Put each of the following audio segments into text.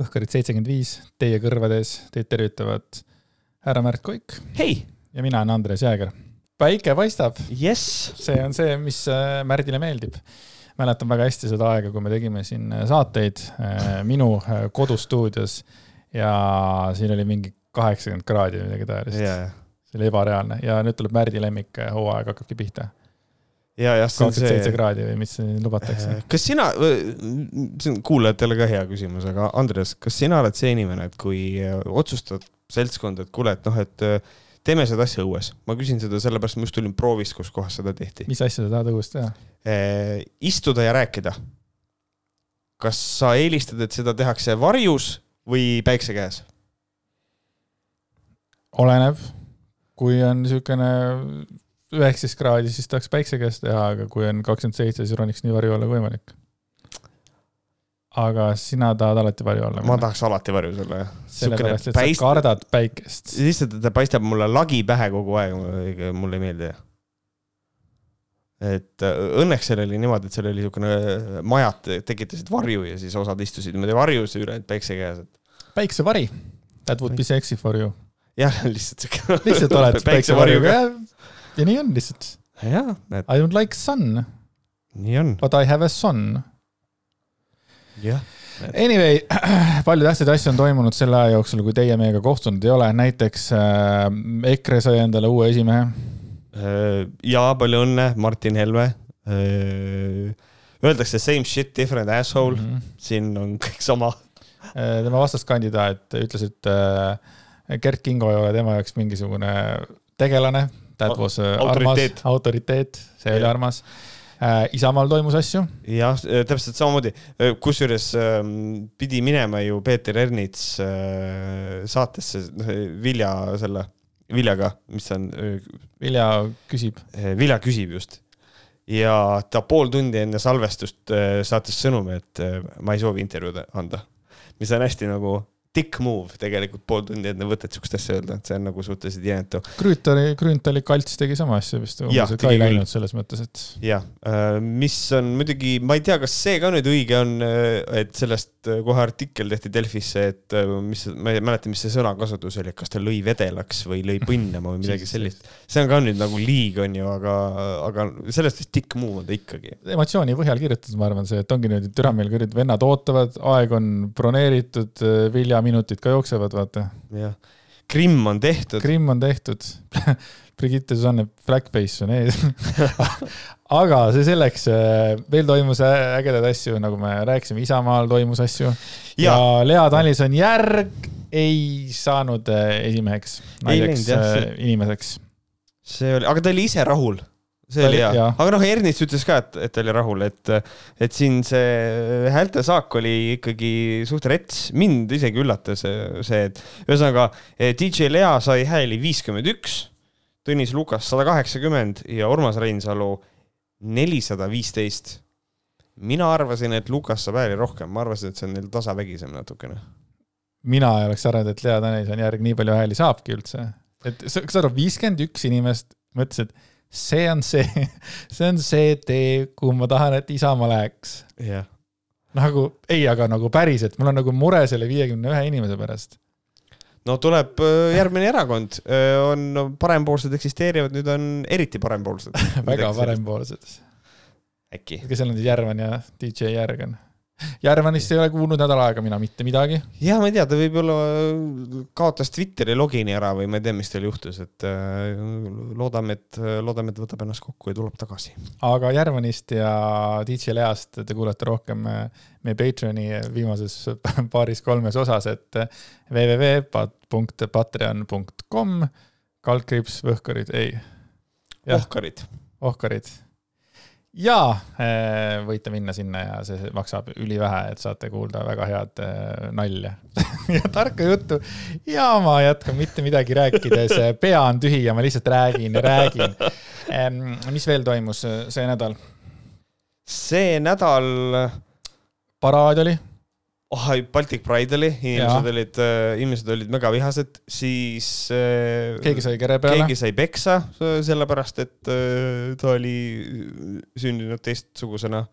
Õhkarid seitsekümmend viis, teie kõrvades teid tervitavad härra Märt Koik hei, ja mina olen Andres Jääger. päike paistab, jess, see on see, mis äh, Märdile meeldib. mäletan väga hästi seda aega, kui me tegime siin äh, saateid äh, minu kodustuudios. Ja siin oli mingi kaheksakümmend kraadi või midagi taolist ja, see oli ebareaalne. Ja nüüd tuleb Märdi lemmik hooaeg hakkabki pihta. ja, jah, see on kakskümmend seitse see. kraadi või mis lubatakse? kas sina, see on kuulajatele ka hea küsimus, aga Andres, kas sina oled see inimene, et kui äh, otsustad seltskond, et kuule, et noh, et äh, teeme seda asja õues. ma küsin seda sellepärast, ma just tulin proovist, kus kohas seda tehti. mis asja sa tahad õues teha? istuda ja rääkida. kas sa eelistad, et seda tehakse varjus või päikse käes? oleneb, kui on niisugune üheksateist kraadi, siis tahaks päikse käes teha, aga kui on kakskümmend seitse, siis roniks nii varju olla kui võimalik. aga sina tahad alati varju olla? ma tahaks alati varjus olla, jah. sellepärast, et päist- sa kardad päikest. lihtsalt, et ta paistab mulle lagi pähe kogu aeg, mulle ei meeldi. et äh, õnneks seal oli niimoodi, et seal oli niisugune, majad tekitasid varju ja siis osad istusid niimoodi varjus ja ülejäänud päikse käes, et päiksevari. That would be sexy for you. jah, lihtsalt siuke. lihtsalt oled päiksevarjuga ja, ja nii on lihtsalt. jah, näed, I don't like sun, nii on, but I have a son. jah. Anyway, palju tähtsaid asju on toimunud selle aja jooksul, kui teie meiega kohtunud ei ole, näiteks äh, EKRE sai endale uue esimehe. Äh, ja palju õnne, Martin Helme. Öeldakse same shit, different asshole, mm. -hmm. siin on kõik sama. tema vastaskandidaat ütles, et äh, Gert Kingo ei ole tema jaoks mingisugune tegelane. That was äh, Autoriteet. armas, autoriteet, see oli armas. Isamaal toimus asju, jah, täpselt samamoodi, kusjuures ähm, pidi minema ju Peeter Ernits äh, saatesse noh, Vilja selle, Viljaga, mis on, Vilja küsib. Vilja küsib just. ja ta pool tundi enne salvestust äh, saatis sõnumi, et äh, ma ei soovi intervjuud anda. mis on hästi nagu dick move tegelikult pool tundi enne võtet siukest asja öelda, et see on nagu suhteliselt jäänetu. Grünthali, Grünthali kalts tegi sama asja vist, ka ei läinud selles mõttes, et jah, mis on muidugi, ma ei tea, kas see ka nüüd õige on, et sellest äh, kohe artikkel tehti Delfisse, et äh, mis, ma ei mäleta, mis see sõnakasutus oli, kas ta lõi vedelaks või lõi põnnama või midagi sellist. see on ka nüüd nagu liig, on ju, aga, aga sellest vist dick move on ta ikkagi. emotsiooni põhjal kirjutatud, ma arvan, see, et ongi niimoodi, et türa meil kuradi vennad ootavad, aeg on broneeritud, viljaminutid ka jooksevad, vaata. jah, Krimm on tehtud. Krimm on tehtud. Brigitte Susanne Blackface on ees. aga see selleks, veel toimus ä- ägedaid asju, nagu me rääkisime, Isamaal toimus asju. ja ja Lea Danilson järg ei saanud äh, esimeheks, naiseks äh, inimeseks. see oli, aga ta oli ise rahul. See oli hea, aga noh, Ernits ütles ka, et, et oli rahul, et, et siin see häältesaak oli ikkagi suht rets, mind isegi üllatas see, et ühesõnaga eh, DJ Lea sai hääli viiskümmend üks, Tõnis Lukas sada kaheksakümmend ja Urmas Reinsalu nelisada viisteist. mina arvasin, et Lukas saab hääli rohkem, ma arvasin, et see on neil tasavägisem natukene. mina ei oleks arvanud, et Lea Danilson järg nii palju hääli saabki üldse. et kas sa arvad, viiskümmend üks inimest mõtles, et see on see, see on see tee, kuhu ma tahan, et Isamaa läheks. jah, nagu ei, aga nagu päriselt, mul on nagu mure selle viiekümne ühe inimese pärast. no tuleb äh, järgmine erakond, on parempoolsed eksisteerivad, nüüd on eriti parempoolsed. väga. parempoolsed. äkki. kes seal on siis Järvan ja DJ Järgan? Järvanist ei ole kuulnud nädal aega mina mitte midagi, ja ma ei tea, ta võib-olla kaotas Twitteri logini ära või ma ei tea, mis tal juhtus, et äh, loodame, et, loodame, et võtab ennast kokku ja tuleb tagasi. aga Järvanist ja DJ Least te kuulete rohkem äh, meie Patreoni viimases paaris-kolmes osas, et äh, www.patreon.com kaldkriips Võhkarid, ei, ohkarid. ohkarid. Ja äh, võite minna sinna ja see maksab ülivähe, et saate kuulda väga head äh, nalja ja tarka juttu. ja ma jätkan mitte midagi rääkides, pea on tühi ja ma lihtsalt räägin ja räägin. mis veel toimus see nädal? see nädal, paraad oli, oh, Baltic Pride oli, inimesed Jaa. olid, inimesed olid väga vihased, siis äh, keegi sai kere peale keegi, sai peksa äh, sellepärast, et äh, ta oli sündinud teistsugusena.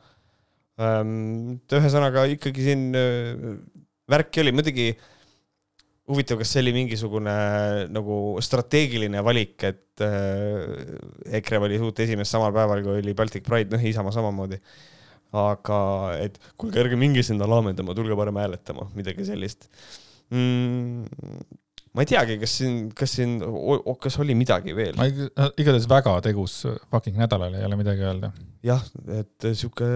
ühesõnaga ikkagi siin äh, värki oli, muidugi huvitav, kas see oli mingisugune nagu strateegiline valik, et äh, EKRE valis uut esimeest samal päeval, kui oli Baltic Pride, noh, Isamaa samamoodi. Aga et kuulge, ärge minge sinna laamendama, tulge parem hääletama, midagi sellist mm, ma ei teagi, kas siin, kas siin, kas oli midagi veel? ma igatahes väga tegus fucking nädalal ei ole midagi öelda. jah, et sihuke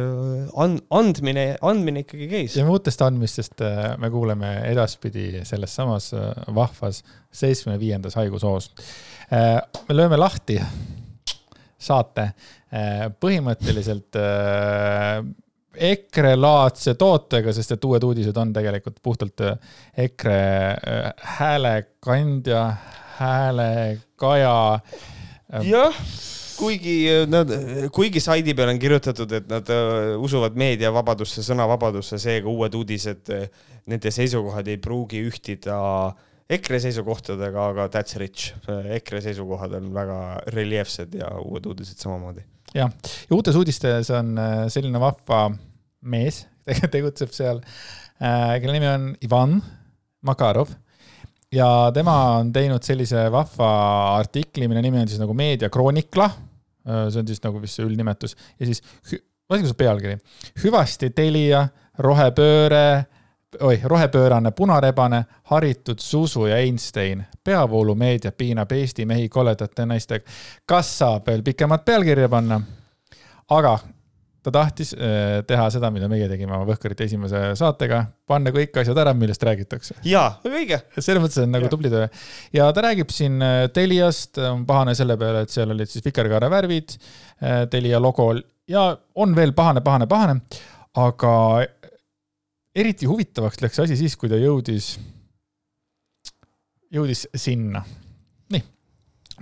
and-, andmine, andmine ikkagi käis. ja uutest andmistest äh, me kuuleme edaspidi selles samas äh, vahvas seitsmekümne viiendas haigushoos. Äh, me lööme lahti saate põhimõtteliselt EKRE-laadse tootega, sest et Uued Uudised on tegelikult puhtalt äh, EKRE äh, häälekandja, häälekaja. Äh, jah, kuigi nad, kuigi saidi peal on kirjutatud, et nad usuvad meediavabadusse, sõnavabadusse, seega Uued Uudised, nende seisukohad ei pruugi ühtida EKRE seisukohtadega, aga that's rich. EKRE seisukohad on väga reljeefsed ja Uued Uudised samamoodi. Jah, ja uutes uudistes on äh, selline vahva mees, tegutseb seal, äh, kelle nimi on Ivan Makarov. Ja tema on teinud sellise vahva artikli, mille nimi on siis nagu meediakroonikla. Äh, see on siis nagu vist see üldnimetus. Ja siis, vaadake see pealkiri, hüvasti Telia, rohepööre oih, rohepöörane punarebane, haritud Zuzu ja Einstein. peavoolumeedia piinab Eesti mehi koledate naistega. kas saab veel pikemat pealkirja panna? aga ta tahtis äh, teha seda, mida meie tegime oma Võhkarite esimese saatega, panna kõik asjad ära, millest räägitakse. jaa, väga õige. selles mõttes on nagu ja. tubli töö. ja ta räägib siin äh, Teliast, on pahane selle peale, et seal olid siis vikerkaare värvid, äh, Telia logo ja on veel pahane, pahane, pahane. aga eriti huvitavaks läks asi siis, kui ta jõudis, jõudis sinna. nii,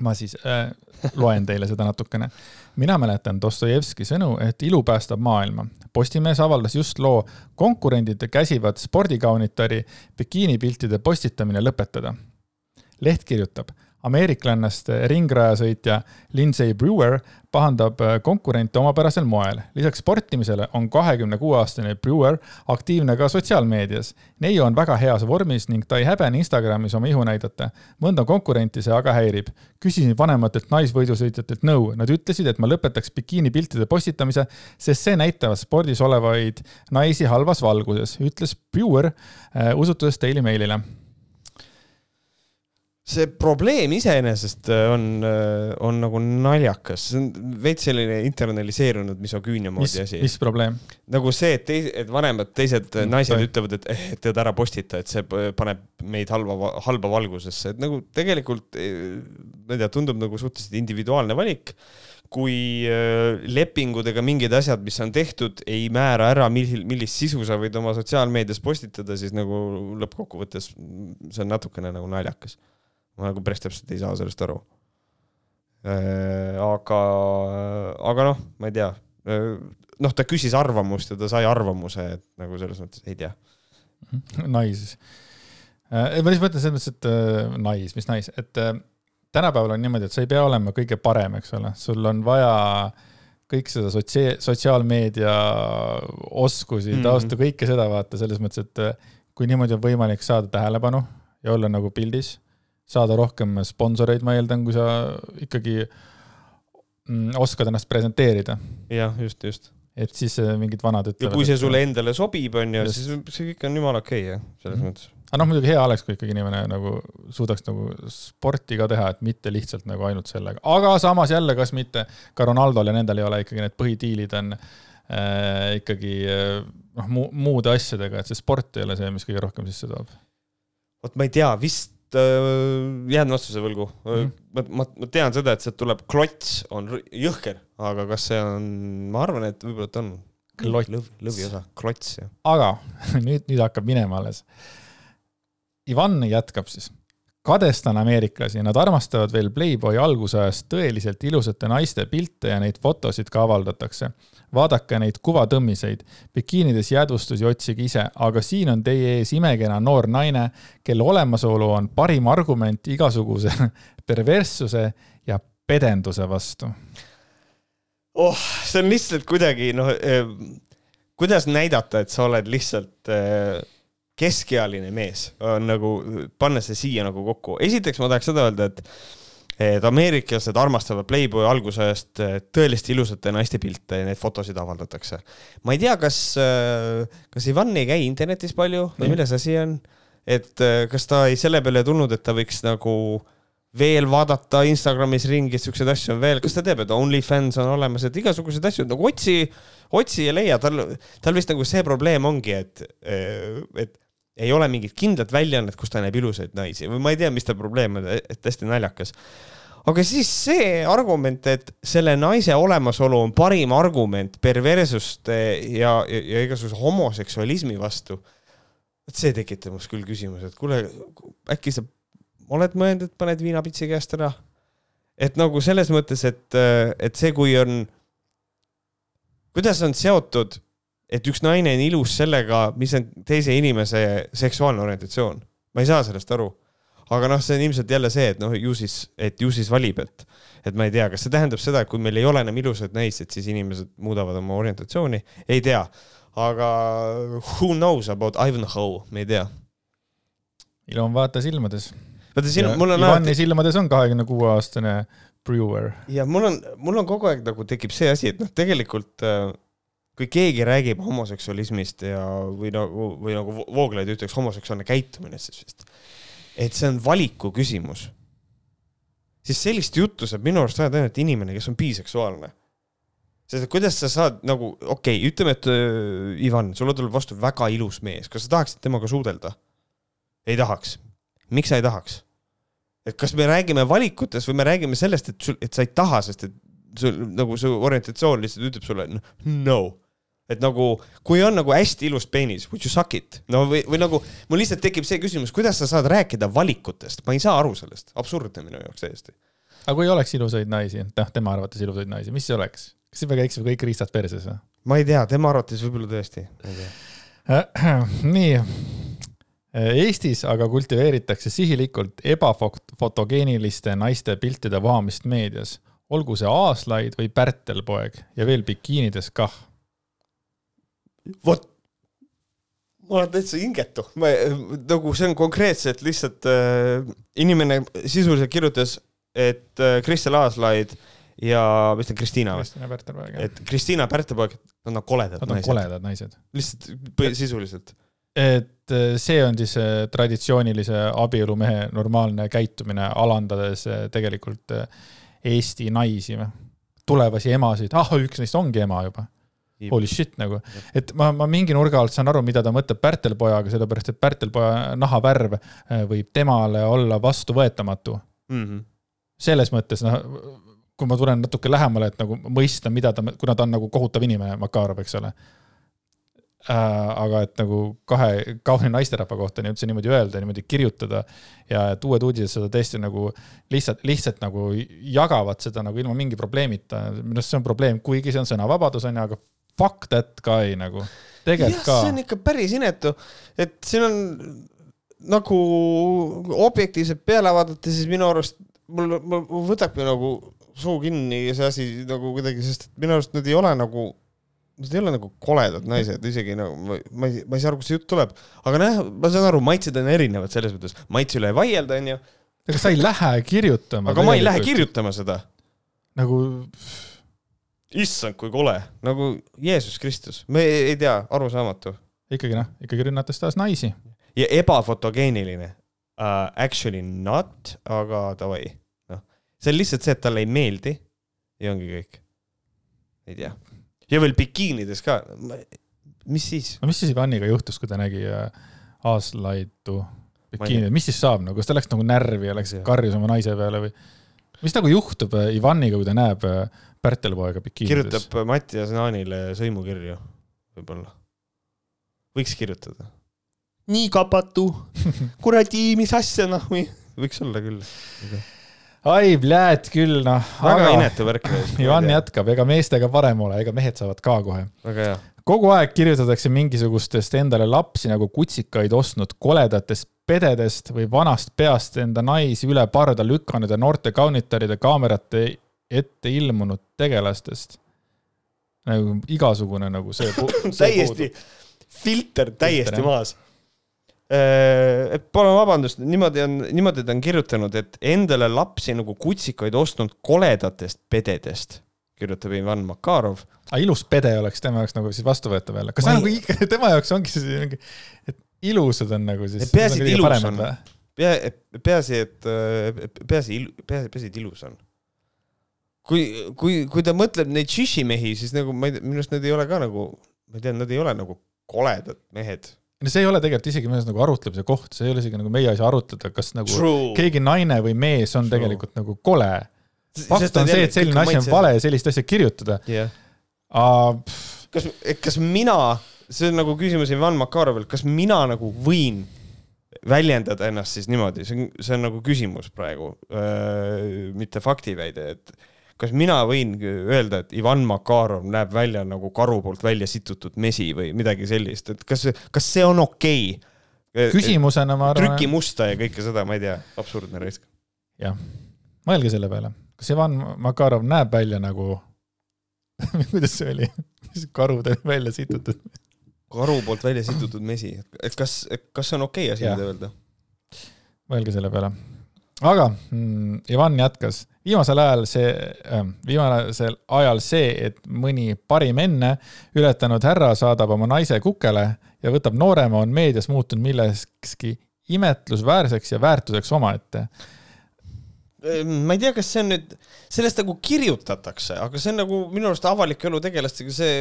ma siis äh, loen teile seda natukene. mina mäletan Dostojevski sõnu, et ilu päästab maailma. Postimees avaldas just loo Konkurendid käsivad spordikaunitari bikiinipiltide postitamine lõpetada. leht kirjutab ameeriklannast ringrajasõitja Lindsay Brewer pahandab äh, konkurente omapärasel moel. lisaks sportimisele on kahekümne kuue aastane Brewer aktiivne ka sotsiaalmeedias. neiu on väga heas vormis ning ta ei häbene Instagramis oma ihu näidata. mõnda konkurenti see aga häirib. küsisin vanematelt naisvõidusõitjatelt nõu, nad ütlesid, et ma lõpetaks bikiinipiltide postitamise, sest see näitavad spordis olevaid naisi halvas valguses, ütles Brewer äh, usutuses Daily Mailile see probleem iseenesest äh, on, äh, on nagu naljakas, see on veits selline internaliseerunud misogüünia moodi asi. mis probleem? nagu see, et teis-, et vanemad teised mm, naised Toi. ütlevad, et eh, tead ära postita, et see paneb meid halba, halba valgusesse, et nagu tegelikult eh, ma ei tea, tundub nagu suhteliselt individuaalne valik kui äh, lepingud ega mingid asjad, mis on tehtud, ei määra ära, mil-, millist sisu sa võid oma sotsiaalmeedias postitada, siis nagu lõppkokkuvõttes see on natukene nagu naljakas ma nagu päris täpselt ei saa sellest aru. Äh, aga, aga noh, ma ei tea, äh, noh, ta küsis arvamust ja ta sai arvamuse, et nagu selles mõttes ei tea. Nice. Äh, ma lihtsalt mõtlen selles mõttes, et nice, mis nice, et tänapäeval on niimoodi, et sa ei pea olema kõige parem, eks ole, sul on vaja kõik seda sotsia-, sotsiaalmeedia oskusi mm, -hmm. tausta, kõike seda vaata selles mõttes, et kui niimoodi on võimalik saada tähelepanu ja olla nagu pildis saada rohkem sponsoreid, ma eeldan, kui sa ikkagi mm, oskad ennast presenteerida. jah, just, just. et siis äh, mingid vanad ütlevad. kui see sulle endale sobib, on ju, siis see kõik on jumala okei okay,, jah, selles mm -hmm. mõttes. aga noh, muidugi hea oleks, kui ikkagi inimene nagu suudaks nagu sporti ka teha, et mitte lihtsalt nagu ainult sellega, aga samas jälle, kas mitte, ka Ronaldol ja nendel ei ole ikkagi need põhidiilid on äh, ikkagi äh, noh mu,, muude asjadega, et see sport ei ole see, mis kõige rohkem sisse toob. vot ma ei tea, vist jään vastuse võlgu mm. ma, ma, ma tean seda, et sealt tuleb klots, on jõhker, aga kas see on, ma arvan, et võib-olla ta on klots. lõv, lõviosa, klots, jah. aga nüüd, nüüd hakkab minema alles. Ivan jätkab siis kadestan ameeriklasi, nad armastavad veel Playboy algusajast tõeliselt ilusate naiste pilte ja neid fotosid ka avaldatakse. vaadake neid kuvatõmmiseid, bikiinides jäädvustusi otsige ise, aga siin on teie ees imekena noor naine, kelle olemasolu on parim argument igasuguse perverssuse ja pedenduse vastu. oh, see on lihtsalt kuidagi noh eh,, kuidas näidata, et sa oled lihtsalt eh, keskealine mees on nagu, panna see siia nagu kokku. esiteks ma tahaks seda öelda, et et ameeriklased armastavad Playboy algusajast eh, tõeliste ilusate naiste pilte ja neid fotosid avaldatakse. ma ei tea, kas, eh, kas Ivan ei käi internetis palju või milles asi on, et eh, kas ta ei selle peale tulnud, et ta võiks nagu veel vaadata Instagramis ringi, et siukseid asju on veel, kas ta teab, et OnlyFans on olemas, et igasuguseid asju nagu otsi, otsi ja leia, tal, tal vist nagu see probleem ongi, et, et ei ole mingit kindlat väljaannet, kus ta näeb ilusaid naisi või ma ei tea, mis ta probleem on, et hästi naljakas. aga siis see argument, et selle naise olemasolu on parim argument perversuste ja, ja, ja igasuguse homoseksualismi vastu. vot see tekitab must küll küsimuse, et kuule, äkki sa oled mõelnud, et paned viinapitsi käest ära? et nagu selles mõttes, et, et see, kui on, kuidas on seotud et üks naine on ilus sellega, mis on teise inimese seksuaalne orientatsioon. ma ei saa sellest aru. aga noh, see on ilmselt jälle see, et noh, ju siis, et ju siis valib, et, et ma ei tea, kas see tähendab seda, et kui meil ei ole enam ilusaid naisi, et siis inimesed muudavad oma orientatsiooni, ei tea. aga who knows about Ivanhoe, me ei tea. ilu on vaata silmades. vaata siin, mul on Ivani alati... silmades on kahekümne kuue aastane brewer. ja mul on, mul on kogu aeg nagu tekib see asi, et noh, tegelikult äh, kui keegi räägib homoseksualismist ja, või nagu, või nagu Vooglaid ütleks, homoseksuaalne käitumine siis vist, et see on valiku küsimus, siis sellist juttu saab minu arust ajada ainult inimene, kes on biseksuaalne. sest et kuidas sa saad nagu, okei okay,, ütleme, et äh, Ivan, sulle tuleb vastu väga ilus mees, kas sa tahaksid temaga suudelda? ei tahaks. miks sa ei tahaks? et kas me räägime valikutest või me räägime sellest, et sul, et sa ei taha, sest et sul nagu su orientatsioon lihtsalt ütleb sulle no et nagu, kui on nagu hästi ilus peenis, would you suck it? no või, või nagu mul lihtsalt tekib see küsimus, kuidas sa saad rääkida valikutest, ma ei saa aru sellest, absurdne minu jaoks täiesti. aga kui oleks ilusaid naisi, noh, tema arvates ilusaid naisi, mis see oleks? kas siis me käiksime kõik riistad perses või? ma ei tea, tema arvates võib-olla tõesti. nii. Eestis aga kultiveeritakse sihilikult ebafotogeeniliste naiste piltide vohamist meedias, olgu see aaslaid või pärtelpoeg ja veel bikiinides kah vot, ma olen täitsa hingetu, ma nagu see on konkreetselt lihtsalt äh, inimene sisuliselt kirjutas, et äh, Kristel Aaslaid ja mis ta on, Kristiina või? Kristiina Pärtelpoeg. et Kristiina Pärtelpoeg, nad on koledad nad on naised. koledad naised. lihtsalt sisuliselt. et äh, see on siis äh, traditsioonilise abielumehe normaalne käitumine, alandades äh, tegelikult Eesti naisi või tulevasi emasid, ah, üks neist ongi ema juba holy shit nagu, et ma, ma mingi nurga alt saan aru, mida ta mõtleb Pärtelpojaga, sellepärast et Pärtelpoja nahavärv äh, võib temale olla vastuvõetamatu mm. -hmm. selles mõttes, noh, kui ma tulen natuke lähemale, et nagu mõista, mida ta, kuna ta on nagu kohutav inimene, Makarov, eks ole äh,. aga et nagu kahe kauni naisterahva kohta nii üldse niimoodi öelda, niimoodi kirjutada ja et Uued Uudised seda tõesti nagu lihtsalt, lihtsalt nagu jagavad seda nagu ilma mingi probleemita. minu arust see on probleem, kuigi see on sõnavabadus, on ju, aga fuck that guy nagu, tegelikult ka. see on ikka päris inetu, et siin on nagu objektiivselt peale vaadata, siis minu arust mul, mul võtabki nagu suu kinni see asi nagu kuidagi, sest minu arust nad ei ole nagu, nad ei ole nagu koledad naised, isegi nagu ma, ma ei, ma ei saa aru, kust see jutt tuleb, aga nojah, ma saan aru, maitsed on erinevad selles mõttes, maitse üle ei vaielda, onju. ega sa ei lähe kirjutama. aga ma ei lähe kirjutama seda. nagu issand, kui kole, nagu Jeesus Kristus, me ei, ei tea, arusaamatu. ikkagi noh, ikkagi rünnates taas naisi. ja ebafotogeeniline uh,. Actually not, aga davai, noh, see on lihtsalt see, et talle ei meeldi ja ongi kõik. ei tea. ja veel bikiinides ka, mis siis? no mis siis Ivaniga juhtus, kui ta nägi uh, aaslaitu bikiini, mis siis saab nagu no,, kas ta läks nagu närvi ja läks karjus oma naise peale või? Mis nagu juhtub uh, Ivaniga, kui ta näeb uh, Pärtelpoega bikiinides. kirjutab Mattias Naanile sõimukirju, võib-olla. võiks kirjutada. nii kapatu, kuradi, mis asja noh või, võiks olla küll okay.. ai, pljääd küll noh. väga inetu värk. Ivan jätkab, ega meestega parem ole, ega mehed saavad ka kohe. väga hea. Kogu aeg kirjutatakse mingisugustest endale lapsi nagu kutsikaid ostnud koledatest pededest või vanast peast enda naisi üle parda lükanud ja noorte kaunitaride kaamerate ette ilmunud tegelastest. nagu igasugune nagu see täiesti, filter täiesti maas. et palun vabandust, niimoodi on, niimoodi ta on kirjutanud, et endale lapsi nagu kutsikaid ostnud koledatest pededest, kirjutab Ivan Makarov. aga ilus pede oleks tema jaoks nagu siis vastuvõetav jälle, kas see nagu ikka, tema jaoks ongi see mingi, et ilusad on nagu siis. peaasi, et ilus on. pea, peaasi, et peaasi, peaasi, peaasi, et ilus on kui, kui, kui ta mõtleb neid šišimehi, siis nagu ma ei tea, minu arust need ei ole ka nagu, ma ei tea, nad ei ole nagu koledad mehed no see ei ole tegelikult isegi minu arust nagu arutlemise koht, see ei ole isegi nagu meie asi arutleda, kas nagu True. keegi naine või mees on True. tegelikult nagu kole. Fakt on see, et selline asi on vale ja sellist asja kirjutada yeah.. Kas, kas mina, see on nagu küsimus Ivan Makarovilt, kas mina nagu võin väljendada ennast siis niimoodi, see on, see on nagu küsimus praegu mitte faktiväide, et kas mina võin öelda, et Ivan Makarov näeb välja nagu karu poolt välja situtud mesi või midagi sellist, et kas, kas see on okei okay?? küsimusena ma arvan. trüki musta ja kõike seda, ma ei tea, absurdne raisk. jah, mõelge selle peale, kas Ivan Makarov näeb välja nagu kuidas see oli? Karud olid välja situtud? Karu poolt välja situtud mesi, et kas, kas see on okei okay asi, mida öelda? mõelge selle peale. Aga mm, Ivan jätkas, viimasel ajal see äh,, viimasel ajal see, et mõni parim enne ületanud härra saadab oma naise kukele ja võtab noorema, on meedias muutunud millekski imetlusväärseks ja väärtuseks omaette ma ei tea, kas see on nüüd, sellest nagu kirjutatakse, aga see on nagu minu arust avaliku elu tegelastega, see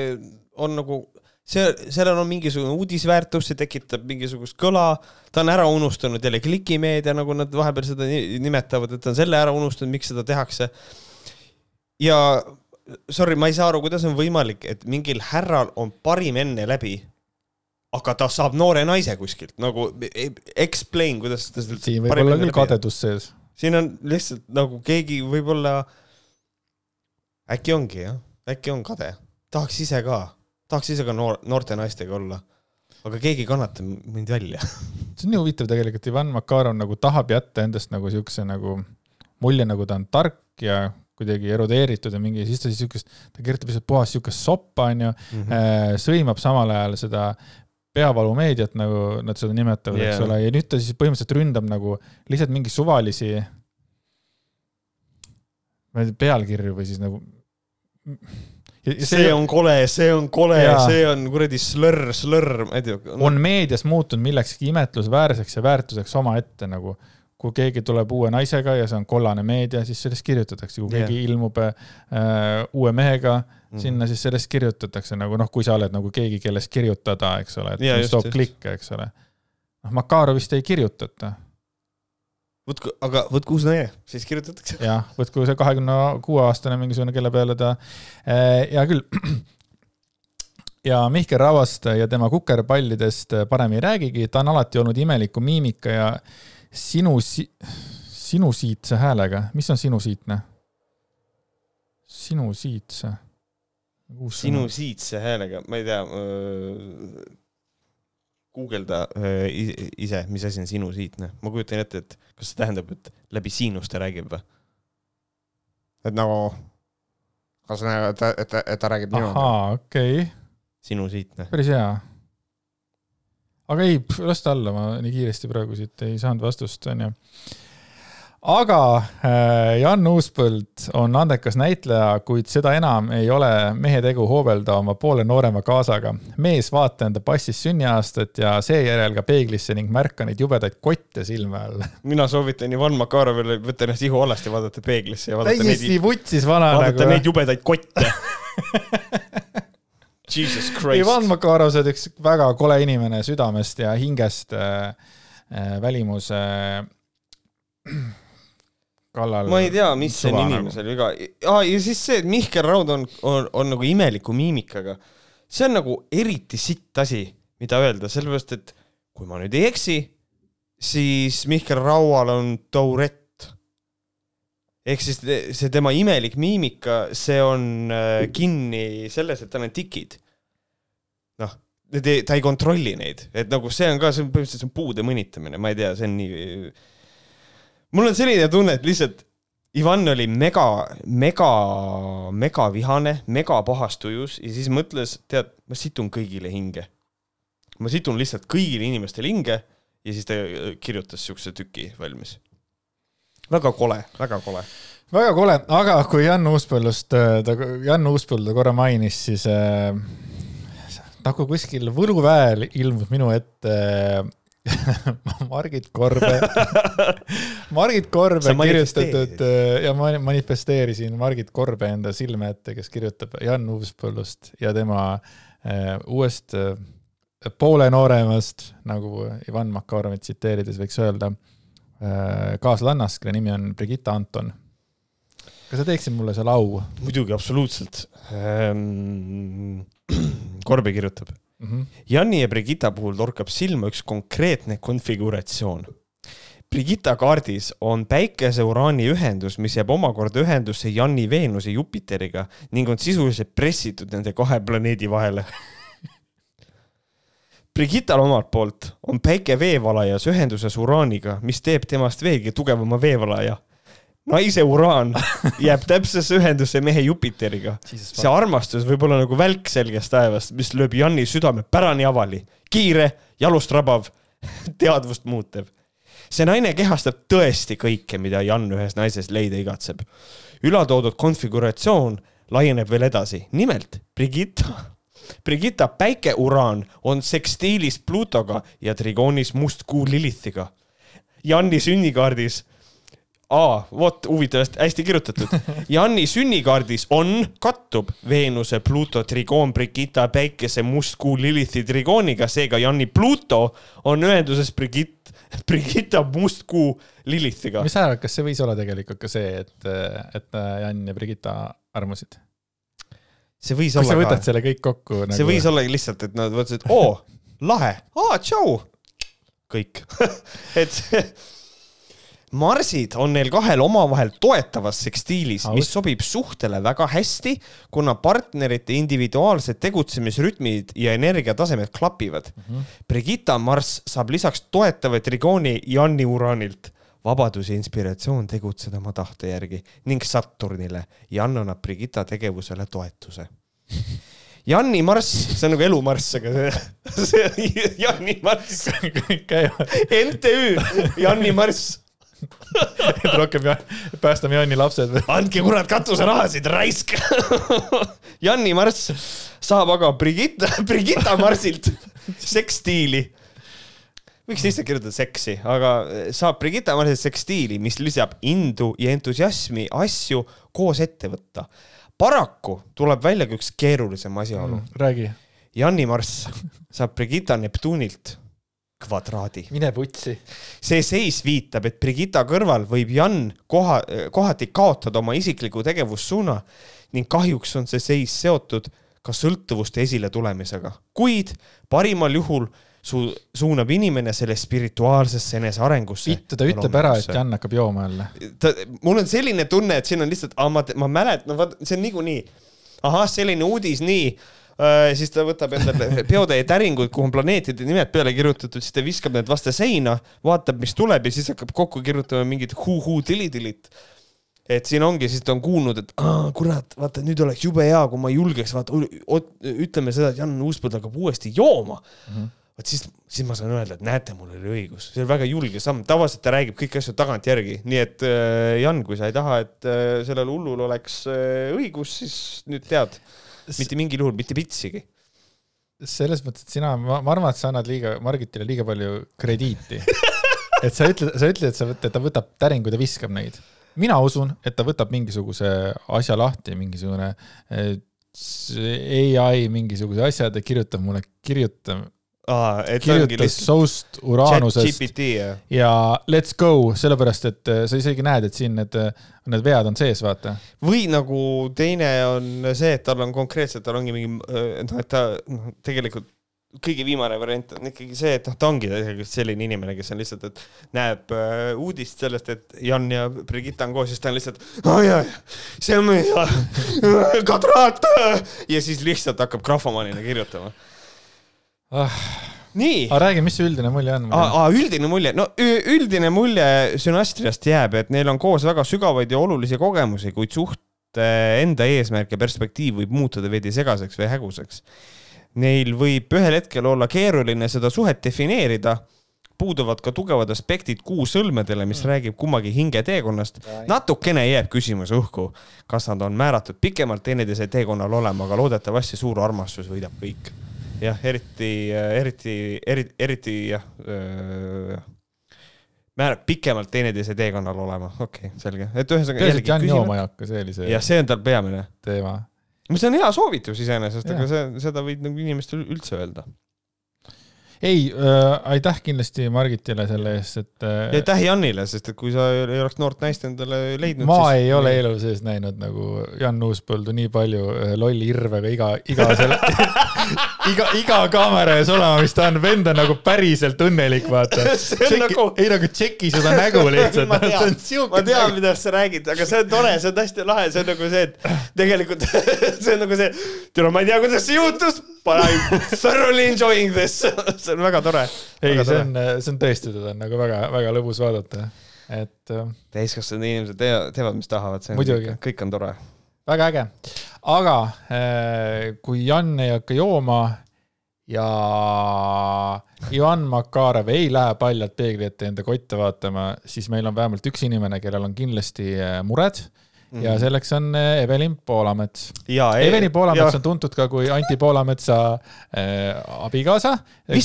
on nagu see, sellel on mingisugune uudisväärtus, see tekitab mingisugust kõla, ta on ära unustanud jälle klikimeedia, nagu nad vahepeal seda nimetavad, et ta on selle ära unustanud, miks seda tehakse. ja sorry, ma ei saa aru, kuidas on võimalik, et mingil härral on parim enne läbi, aga ta saab noore naise kuskilt nagu explain, kuidas ta siin võib olla küll kadedus sees. Siin on lihtsalt nagu keegi võib-olla, äkki ongi jah, äkki on kade, tahaks ise ka. Tahaks ise ka noor, noorte naistega olla, aga keegi ei kannata mind välja. See on nii huvitav tegelikult, Ivan Makarov nagu tahab jätta endast nagu siukse nagu mulje, nagu ta on tark ja kuidagi erudeeritud ja mingi, siis ta siis siukest, ta kirjutab lihtsalt puhast siukest soppa, onju mm, -hmm. sõimab samal ajal seda peavalumeediat, nagu nad seda nimetavad yeah., eks ole, ja nüüd ta siis põhimõtteliselt ründab nagu lihtsalt mingi suvalisi, ma ei tea, pealkirju või siis nagu see, see on kole, see on kole, see on kuradi slõrr, slõrr, ma ei tea no.. on meedias muutunud millekski imetlusväärseks ja väärtuseks omaette nagu. kui keegi tuleb uue naisega ja see on kollane meedia, siis sellest kirjutatakse, kui keegi yeah. ilmub äh, uue mehega mm., sinna siis sellest kirjutatakse nagu noh, kui sa oled nagu keegi, kellest kirjutada, eks ole, et yeah, mis toob klikke, eks ole. noh, Makarovist ei kirjutata võtku, aga võtku uus naine, siis kirjutatakse. jah, võtku see kahekümne kuue aastane mingisugune, kelle peale ta, eh, hea küll. ja Mihkel Rauast ja tema kukerpallidest parem ei räägigi, ta on alati olnud imeliku miimika ja sinu si-, sinusiitse häälega, mis on sinusiitne? sinusiitse. Sinusiitse häälega, ma ei tea guugelda äh, ise, mis asi on sinusiitne, ma kujutan ette, et kas see tähendab, et läbi siinuste räägib või? et nagu, kas et, et, et ta räägib niimoodi? ahaa, okei okay.. sinusiitne. päris hea. aga ei, las ta olla, ma nii kiiresti praegu siit ei saanud vastust, onju aga äh, Jan Uuspõld on andekas näitleja, kuid seda enam ei ole mehe tegu hoobelda oma poole noorema kaasaga. mees vaata enda passis sünniaastat ja seejärel ka peeglisse ning märka neid jubedaid kotte silme all. mina soovitan Ivan Makarovile võtta ennast ihualast ja vaadata peeglisse ja vaadata täiesti neid, vutsis vana vaadata nagu. neid jubedaid kotte Jesus Christ. Ivan Makarov, sa oled üks väga kole inimene südamest ja hingest äh, äh, välimuse äh, kallal. ma ei tea, mis see inimesel nagu. viga ah,, ja siis see, et Mihkel Raud on, on, on nagu imeliku miimikaga. see on nagu eriti sitt asi, mida öelda, sellepärast et kui ma nüüd ei eksi, siis Mihkel Raual on Tourette. ehk siis see tema imelik miimika, see on äh, kinni selles, et tal on tikid. noh, ta ei kontrolli neid, et nagu see on ka, see on põhimõtteliselt see on puude mõnitamine, ma ei tea, see on nii mul on selline tunne, et lihtsalt Ivan oli mega, mega, mega vihane, mega pahas tujus ja siis mõtles, tead, ma situn kõigile hinge. ma situn lihtsalt kõigile inimestele hinge ja siis ta äh, kirjutas siukse tüki valmis. väga kole, väga kole. väga kole, aga kui Jan Uuspõllust, ta, Jan Uuspõldu korra mainis, siis äh, nagu kuskil Võluväel ilmus minu ette äh, Margit Korbe Margit Korbe kirjutatud äh, ja ma manifesteerisin Margit Korbe enda silme ette, kes kirjutab Jan Uuspõllust ja tema äh, uuest äh, poole nooremast, nagu Ivan Makarovit tsiteerides võiks öelda, kaaslannast, kelle nimi on Brigitta Anton. kas sa teeksid mulle selle au? muidugi, absoluutselt ähm,. Korbi kirjutab mm. -hmm. Janni ja Brigitta puhul torkab silma üks konkreetne konfiguratsioon. Brigitta kaardis on päikese-uraani ühendus, mis jääb omakorda ühendusse Janni Veenuse Jupiteriga ning on sisuliselt pressitud nende kahe planeedi vahele Brigittal omalt poolt on päike veevalajas ühenduses uraaniga, mis teeb temast veelgi tugevama veevalaja. Naise uraan jääb täpsesse ühendusse mehe Jupiteriga. see armastus võib olla nagu välk selgest taevast, mis lööb Janni südame pärani avali, kiire, jalust rabav, teadvust muutev. see naine kehastab tõesti kõike, mida Jan ühes naises leida igatseb. ülatoodud konfiguratsioon laieneb veel edasi, nimelt Brigitta Brigitta päikeuraan on sekstiilis Plutoga ja trigoonis mustkuu Lilithiga. Janni sünnikaardis aa, vot huvitav, hästi kirjutatud. Janni sünnikaardis on, kattub Veenuse, Pluto, trigoon, Brigitta, Päikese, mustkuu, Lilithi trigooniga, seega Janni Pluto on ühenduses Brigitt, Brigitta, mustkuu, Lilithiga. mis sa arvad, kas see võis olla tegelikult ka see, et, et Jan ja Brigitta armusid? see võis kui olla sa võtad ka. selle kõik kokku nagu.... see võis olla lihtsalt, et nad mõtlesid, oo, lahe, aa, tšau. kõik et marsid on neil kahel omavahel toetavas sekstiilis, mis sobib suhtele väga hästi, kuna partnerite individuaalsed tegutsemisrütmid ja energiatasemed klapivad mm. -hmm. Brigitta Marss saab lisaks toetava trigooni Janni Uranilt vabadus ja inspiratsioon tegutseda oma tahte järgi ning Saturnile. Jan annab Brigitta tegevusele toetuse. Janni marss, see on nagu elumarss, aga see, see Janni marss. MTÜ Janni marss et rohkem jah, päästame Janni lapsed. andke kurat katuserahasid, raisk Janni marss saab aga Brigitta, Brigitta marsilt seksstiili võiks lihtsalt kirjutada seksi, aga saab Brigitta Marsilt seksstiili, mis lisab indu ja entusiasmi asju koos ette võtta. paraku tuleb välja ka üks keerulisem asjaolu mm,. räägi. Janni Marss saab Brigitta Neptunilt kvadraadi. mine putsi. see seis viitab, et Brigitta kõrval võib Jan koha, kohati kaotada oma isikliku tegevussuuna ning kahjuks on see seis seotud ka sõltuvuste esiletulemisega, kuid parimal juhul su-, suunab inimene selle spirituaalsesse enesearengusse. vittu, ta ütleb ära, et Jan hakkab jooma jälle. ta, mul on selline tunne, et siin on lihtsalt, ma, ma mäletan, no vaat see on niikuinii. ahah, selline uudis, nii. Siis ta võtab endale peotäie täringuid, kuhu on planeetide nimed peale kirjutatud, siis ta viskab need vastu seina, vaatab, mis tuleb ja siis hakkab kokku kirjutama mingit hu-hu-tili-tilit et siin ongi, siis ta on kuulnud, et aa, kurat, vaata nüüd oleks jube hea, kui ma julgeks, vaata, ütleme seda, et Jan Uuspõld hakkab uuesti jooma. Mm. -hmm vot siis, siis ma saan öelda, et näete, mul oli õigus, see oli väga julge samm, tavaliselt ta räägib kõiki asju tagantjärgi, nii et äh, Jan, kui sa ei taha, et äh, sellel hullul oleks äh, õigus, siis nüüd tead, mitte mingil juhul, mitte pitsigi. selles mõttes, et sina, ma, arvan, et sa annad liiga, Margitile liiga palju krediiti et sa ütled, sa ütled, et sa võtad, ta võtab täringud ja viskab neid. mina usun, et ta võtab mingisuguse asja lahti, mingisugune ai mingisuguse asja, ta kirjutab mulle, kirjuta Aa, kirjutas Soust Uranusest ja let's go, sellepärast et äh, sa isegi näed, et siin need, äh, need vead on sees, vaata. või nagu teine on see, et tal on konkreetselt, tal ongi mingi, äh, noh, et ta noh, tegelikult kõige viimane variant on ikkagi see, et noh, ta ongi tegelikult selline inimene, kes on lihtsalt, et näeb äh, uudist sellest, et Jan ja Brigitta on koos, siis ta on lihtsalt, see on meie kadraat ja siis lihtsalt hakkab grahvomanina kirjutama ah.. nii. aga räägi, mis see üldine mulje on? üldine mulje, no üldine mulje Sünastriast jääb, et neil on koos väga sügavaid ja olulisi kogemusi, kuid suht enda eesmärk ja perspektiiv võib muutuda veidi segaseks või häguseks. Neil võib ühel hetkel olla keeruline seda suhet defineerida, puuduvad ka tugevad aspektid kuusõlmedele, mis mm. räägib kummagi hingeteekonnast. natukene jääb küsimus õhku, kas nad on määratud pikemalt teineteise teekonnal olema, aga loodetavasti suur armastus võidab kõik. Jah, eriti, eriti, eriti, eriti jah äh, määrab pikemalt teineteise teekonnal olema, okei okay,, selge, et ühesõnaga. peaasi, et Jan jooma ei hakka, see oli see. jah, see on tal peamine teema. mis on hea soovitus iseenesest, aga see, seda võid nagu inimestele üldse öelda ei äh,, aitäh kindlasti Margitile selle eest, et äh,. ja aitäh Janile, sest et kui sa ei oleks noort naist endale leidnud. ma siis... ei ole elu sees näinud nagu Jan Uuspõldu nii palju äh, lolli irvega iga, iga selle iga, iga kaamera ees olema, mis ta on, vend on nagu päriselt õnnelik, vaata. Nagu... ei nagu tšeki seda nägu lihtsalt ma tean, ma tean, millest sa räägid, aga see on tore, see on hästi lahe, see on nagu see, et tegelikult see on nagu see, tere, ma ei tea, kuidas see juhtus, but I m thoroughly enjoying this see on väga tore. ei, see on, see on tõesti, teda on nagu väga-väga lõbus vaadata, et. Äh, täiskasvanud inimesed teevad, teevad, mis tahavad, see on muidugi. kõik on tore. väga äge, aga äh, kui Jan ei hakka jooma ja Ivan Makarev ei lähe paljalt peegli ette enda kotte vaatama, siis meil on vähemalt üks inimene, kellel on kindlasti äh, mured Mm ja selleks on eh, Evelin Poolamets. Evelin Poolamets ja. on tuntud ka kui Anti Poolametsa äh, abikaasa.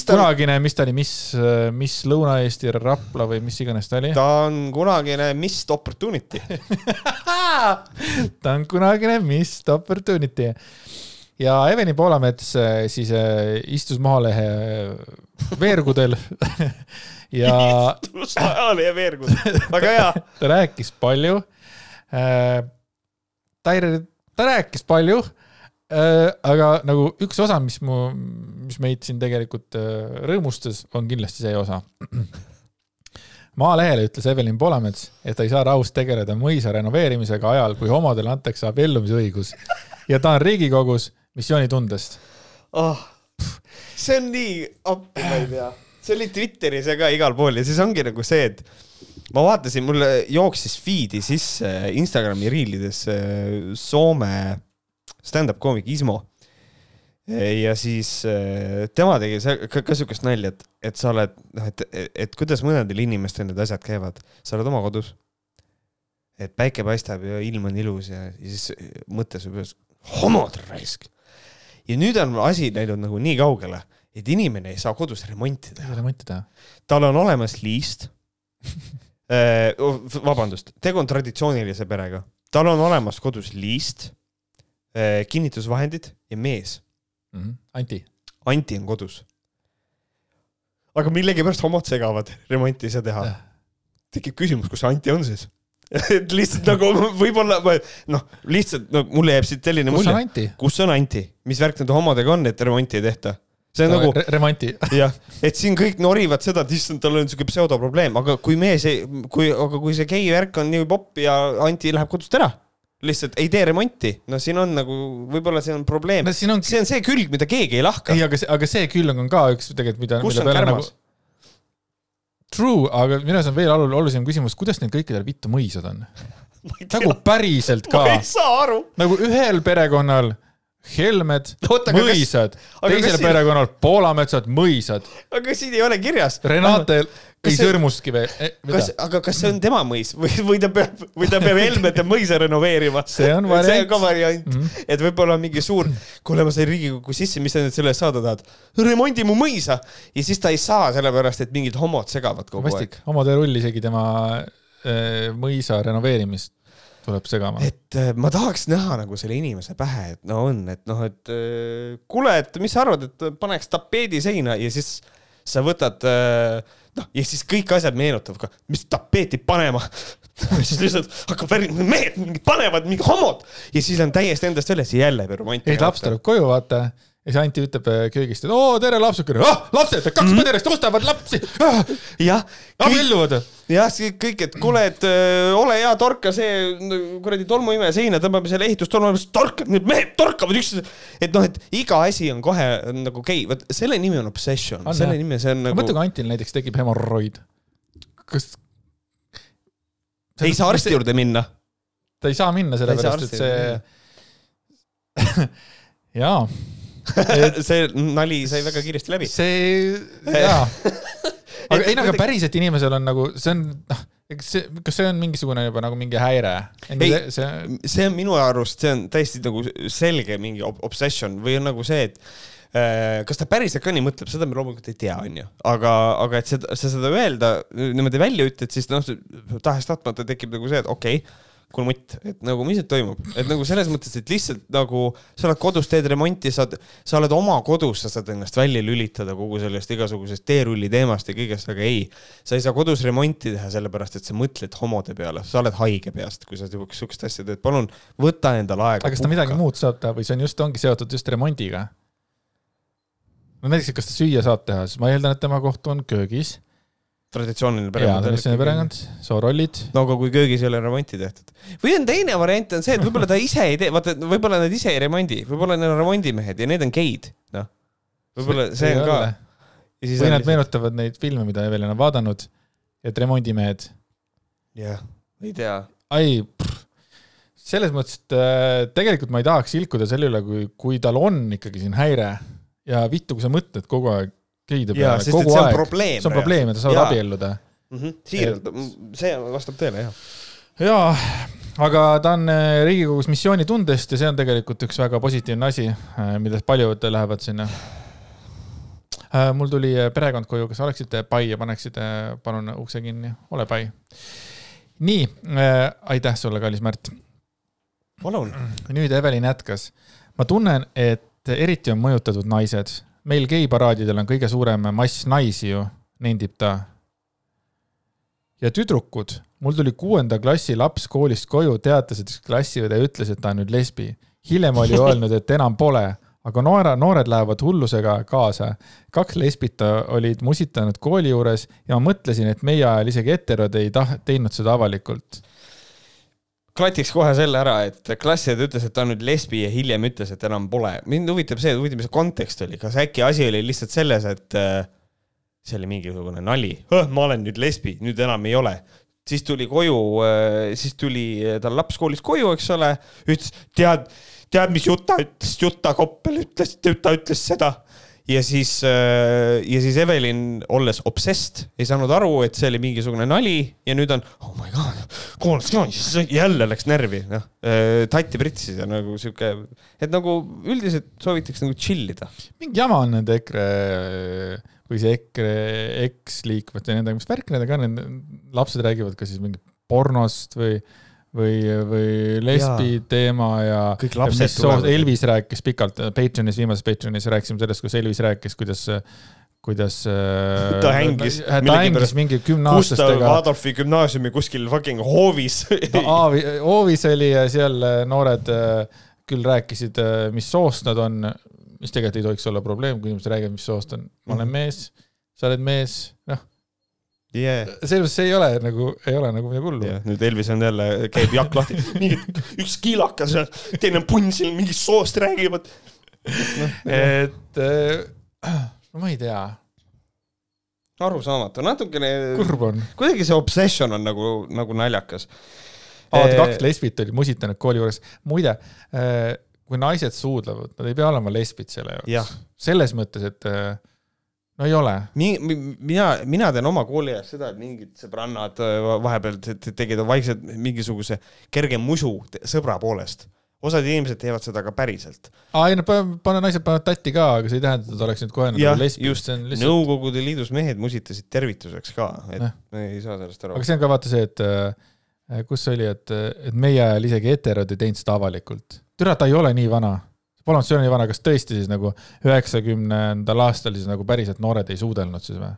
kunagine, mis ta oli, mis, eh, mis Lõuna-Eesti Rapla või mis iganes ta oli? ta on kunagine Missed Opportunity ta on kunagine Missed Opportunity ja Evelin Poolamets siis istus Maalehe veergudel ja. istus Maalehe veergudel, väga hea ta rääkis palju ta ei, ta rääkis palju, äh, aga nagu üks osa, mis mu, mis meid siin tegelikult äh, rõõmustas, on kindlasti see osa. Maalehele ütles Evelin Poolamets, et ta ei saa rahus tegeleda mõisa renoveerimisega ajal, kui homodele antakse abiellumisõigus ja ta on Riigikogus missioonitundest oh,. see on nii appi, ma ei tea, see oli Twitteris ja ka igal pool ja siis ongi nagu see, et ma vaatasin, mul jooksis feed'i sisse Instagrami riilides Soome stand-up koomik Ismo. ja siis tema tegi ka, ka siukest nalja, et, et sa oled, noh, et, et kuidas mõnedel inimestel need asjad käivad, sa oled oma kodus. et päike paistab ja ilm on ilus ja, ja siis mõte su peas, homod raisk. ja nüüd on asi läinud nagu nii kaugele, et inimene ei saa kodus remonti teha. remonti teha. tal on olemas liist Äh, vabandust, tegu on traditsioonilise perega, tal on olemas kodus liist, äh, kinnitusvahendid ja mees mm. -hmm. Anti. Anti on kodus. aga millegipärast homod segavad remonti ei saa teha. tekib küsimus, kus Anti on siis et lihtsalt nagu võib-olla, noh, lihtsalt no mulle jääb siit selline mulje. kus on Anti, mis värk nende homodega on, et remonti ei tehta see on nagu re. remonti. jah, et siin kõik norivad seda, et issand, tal on siuke pseudoprobleem, aga kui mees kui, aga kui see gei värk on nii popp ja Anti läheb kodust ära lihtsalt ei tee remonti, no siin on nagu, võib-olla see on probleem no,. On... see on see külg, mida keegi ei lahka. ei, aga see, aga see külg on ka üks tegelikult, mida. kus on kärmas nagu...? True, aga minu arust on veel olulisem küsimus, kuidas neil kõikidel vittu mõisad on? nagu päriselt ka. ma ei saa aru. nagu ühel perekonnal Helmed, mõisad, teisel perekonnal Poolametsad, mõisad. aga siin ei ole kirjas. Renatel ei sõrmustki veel eh,. kas, aga kas see on tema mõis või, või ta peab, või ta peab Helmete mõisa renoveerima? see on variant. see on ka variant mm, -hmm. et võib-olla mingi suur, kuule, ma sain Riigikokku sisse, mis sa nüüd selle eest saada tahad? remondi mu mõisa ja siis ta ei saa, sellepärast et mingid homod segavad kogu Vastik. aeg. homod ei rulli isegi tema äh, mõisa renoveerimist tuleb segama. et äh, ma tahaks näha nagu selle inimese pähe, et no on, et noh, et äh, kuule, et mis sa arvad, et paneks tapeedi seina ja siis sa võtad äh, noh, ja siis kõik asjad meenutavad ka, mis tapeeti panema siis lihtsalt hakkab värin-, mehed mingid panevad mingi homod ja siis on täiesti endast väljas ja jälle peab romantika. ei, laps tuleb koju, vaata ja siis Anti ütleb äh, köögist, et oo, tere lapsukene ah,, lapsed, kaks mm. põderist ostavad lapsi ah,. jah. abielluvad. jah, kõik, et kuule, et öö, äh, ole hea, torka see kuradi tolmuimeja seina, tõmbame selle ehitustolmu, torka, need mehed torkavad üksteise. et noh, et iga asi on kohe nagu okei okay., vot selle nimi on obsession, selle nimi, see on nagu. mõtle, kui Antil näiteks tekib hemorroid. kas? ei saa arsti juurde minna. ta ei saa minna, sellepärast et see jaa see nali sai väga kiiresti läbi. see, jaa. aga ei no aga päriselt inimesel on nagu, see on, noh, see, kas see on mingisugune juba nagu mingi häire? Ei, see, see, on minu arust, see on täiesti nagu selge mingi ob- obsession või on nagu see, et äh, kas ta päriselt ka nii mõtleb, seda me loomulikult ei tea, onju. aga, aga et seda, sa seda öelda niimoodi välja ütled, siis noh, tahes-tahtmata tekib nagu see, et okei okay,, kuule mutt, et nagu mis nüüd toimub, et nagu selles mõttes, et lihtsalt nagu sa oled kodus, teed remonti, saad, sa oled oma kodus, sa saad ennast välja lülitada kogu sellest igasugusest teerulli teemast ja kõigest, aga ei. sa ei saa kodus remonti teha, sellepärast et sa mõtled homode peale, sa oled haige peast, kui sa siukest asja teed, palun võta endale aega. aga kas ta midagi muud saab teha või see on just, ongi seotud just remondiga? no näiteks, kas ta süüa saab teha, siis ma eeldan, et tema koht on köögis. Traditsiooniline perekond. traditsiooniline perekond, soorollid. no aga kui köögis ei ole remonti tehtud. või on teine variant on see, et võib-olla ta ise ei tee, vaata, võib-olla nad ise ei remondi, võib-olla neil on remondimehed ja need on geid, noh. võib-olla see on ka. või nad. meenutavad neid filme, mida Evelin on vaadanud, et remondimehed, jah, ei tea. ai, selles mõttes, et äh, tegelikult ma ei tahaks ilkuda selle üle, kui, kui tal on ikkagi siin häire ja vittu, kui sa mõtled kogu aeg geide peale, et kogu see on aeg, probleem. see on probleem ja ta saavad abielluda. siiralt, see vastab tõele, jah. jaa, aga ta on äh, Riigikogus missioonitundest ja see on tegelikult üks väga positiivne asi, millest paljud lähevad sinna. mul tuli äh, perekond koju, kas oleksite pai ja paneksite palun ukse kinni, ole pai. nii äh,, aitäh sulle, kallis Märt. palun. nüüd Evelin jätkas. ma tunnen, et eriti on mõjutatud naised. Meil geiparaadidel on kõige suurem mass naisi ju, nendib ta. ja tüdrukud, mul tuli kuuenda klassi laps koolist koju, teatas, et üks klassiõde ütles, et ta on nüüd lesbi. hiljem oli öelnud, et enam pole, aga noore, noored lähevad hullusega kaasa. kaks lesbit olid musitanud kooli juures ja ma mõtlesin, et meie ajal isegi heterod ei tah-, teinud seda avalikult. Klatiks kohe selle ära, et klassiõde ütles, et ta on nüüd lesbi ja hiljem ütles, et enam pole. mind huvitab see, huvitav, mis see kontekst oli, kas äkki asi oli lihtsalt selles, et äh, see oli mingisugune nali, ma olen nüüd lesbi, nüüd enam ei ole. siis tuli koju, siis tuli tal laps koolist koju, eks ole, ütles, tead, tead, mis Juta ütles, Juta Koppel ütles, ta ütles seda ja siis, ja siis Evelin, olles obsessed, ei saanud aru, et see oli mingisugune nali ja nüüd on, oh my god, koolistaja, jälle läks närvi, noh, tatti pritsis ja nagu sihuke, et nagu üldiselt soovitaks nagu chill ida. mingi jama on nende EKRE või see EKRE eksliikmete ja nendega, mis värk nendega on, lapsed räägivad ka siis mingi pornost või, või, või lesbi Jaa. teema ja. kõik lapsed tulevad. Elvis rääkis pikalt, Patreonis, viimases Patreonis rääkisime sellest, kus Elvis rääkis, kuidas, kuidas. Ta hängis ta hängis mingi kümneaastastega. Adolfi gümnaasiumi kuskil fucking hoovis. Hoovis oli ja seal äh, noored äh, küll rääkisid, mis soost nad on, mis tegelikult ei tohiks olla probleem, kui inimesed räägivad, mis soost on. ma olen Mhm. mees, sa oled mees, noh, yeah.. mõttes see ei ole nagu, ei ole nagu midagi hullu ja nüüd Elvis on jälle, käib jakk lahti, mingi üks kiilakas ja teine punn siin mingist soost räägivad. et äh, no ma ei tea, arusaamatu, natukene, kurb on. kuidagi see obsession on nagu, nagu naljakas. vaata, kaks lesbit olid musitanud kooli juures. muide, kui naised suudlevad, nad ei pea olema lesbid selle jaoks. selles mõttes, et äh, no ei ole. Mi- mina, mina tean oma kooli ajast seda, et mingid sõbrannad äh, vahepeal te- te- tegid vaikselt mingisuguse kerge musu sõbra poolest. osad inimesed teevad seda ka päriselt. aa, ei no pane, naised panevad tatti ka, aga see ei tähenda, et nad oleks nüüd kohe nagu lesbid, just. lihtsalt, Nõukogude Liidus mehed musitasid tervituseks ka, et Jah. me ei saa sellest aru aga. see on ka vaata see, et äh, kus see oli, et, et meie ajal isegi heterod ei teinud seda avalikult. türa, ta ei ole nii vana. See nii vana, kas tõesti siis nagu üheksakümnendal aastal siis nagu päriselt noored ei suudelnud siis või?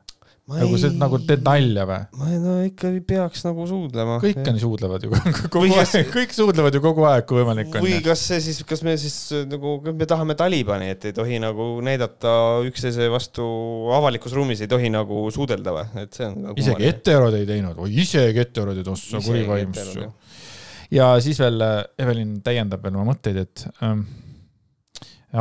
nagu see, nagu teed nalja või? ma ei no ikka ei peaks nagu suudlema. kõik on ju suudlevad ju kogu Või aeg kas-, kõik suudlevad ju kogu aeg, kui võimalik on või. kas see siis, kas me siis äh, nagu, me tahame Talibani, et ei tohi nagu näidata üksteise vastu avalikus ruumis ei tohi nagu suudelda või, et see on. isegi. heterod ei teinud, oi isegi heterod ei tossa kurivaimsus. ja siis veel äh, Evelin täiendab veel oma mõtteid, et ähm,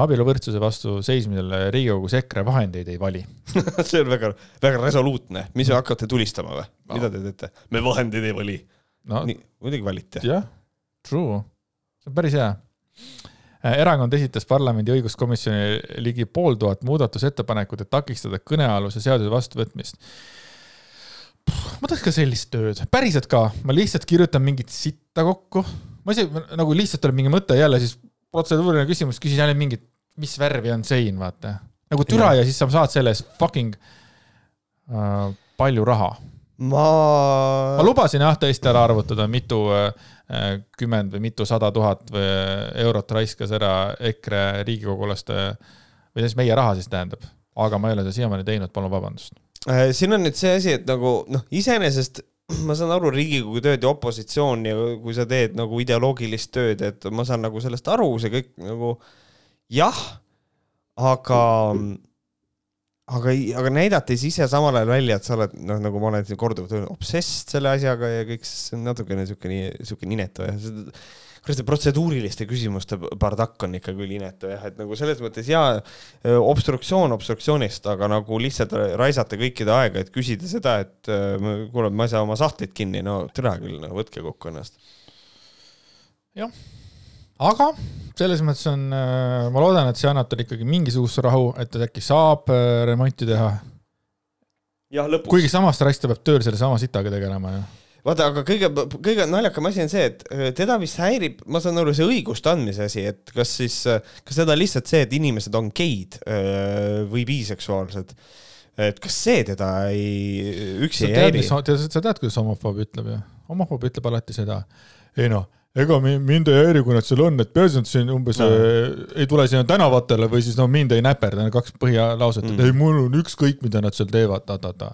abieluvõrdsuse vastu seismisel Riigikogus EKRE vahendeid ei vali. see on väga, väga resoluutne, mis te hakkate tulistama või, mida te teete? me vahendeid ei vali. no muidugi valite. jah, true, see on päris hea. erakond esitas parlamendi õiguskomisjoni ligi pool tuhat muudatusettepanekut, et takistada kõnealuse seaduse vastuvõtmist. ma tahaks ka sellist tööd, päriselt ka, ma lihtsalt kirjutan mingit sitta kokku, ma isegi nagu lihtsalt tuleb mingi mõte jälle, siis protseduuriline küsimus, küsin jälle mingit, mis värvi on sein, vaata. nagu türa ja. ja siis sa saad selle eest fucking äh, palju raha. ma, ma lubasin jah tõesti ära arvutada, mitu äh, kümmend või mitusada tuhat või eurot raiskas ära EKRE riigikogulaste või siis meie raha siis tähendab, aga ma ei ole seda siiamaani teinud, palun vabandust. Äh, siin on nüüd see asi, et nagu noh, iseenesest ma saan aru Riigikogu tööd ja opositsioon ja kui sa teed nagu ideoloogilist tööd, et ma saan nagu sellest aru, see kõik nagu jah, aga, aga, aga näidata siis ise samal ajal välja, et sa oled noh, nagu ma olen korduvalt öelnud, obsess selle asjaga ja kõik, see on natukene siuke, siuke inetu ja kuidas see protseduuriliste küsimuste bardakk on ikka küll inetu jah, et nagu selles mõttes jaa, obstruktsioon obstruktsioonist, aga nagu lihtsalt raisata kõikide aega, et küsida seda, et kuule, ma ei saa oma sahtlit kinni, no tere küll, no võtke kokku ennast. aga selles mõttes on, ma loodan, et see annab talle ikkagi mingisugust rahu, et ta äkki saab remonti teha. jah, lõpuks. kuigi samas ta raisk, ta peab tööl sellesama sitaga tegelema ju. vaata, aga kõige, kõige naljakam asi on see, et äh, teda vist häirib, ma saan aru, see õiguste andmise asi, et kas siis, kas teda lihtsalt see, et inimesed on geid öö, või biseksuaalsed, et kas see teda ei, üksi ei häiri sa tead, kuidas homofoob ütleb ju? homofoob ütleb alati seda, ei noh, ega mi- mind ei häiri, kui nad seal on, et peaasi, et siin umbes No. ei tule sinna tänavatele või siis no mind ei näperda, kaks põhilauset, et Mm. ei, mul on ükskõik, mida nad seal teevad, ta-ta-ta.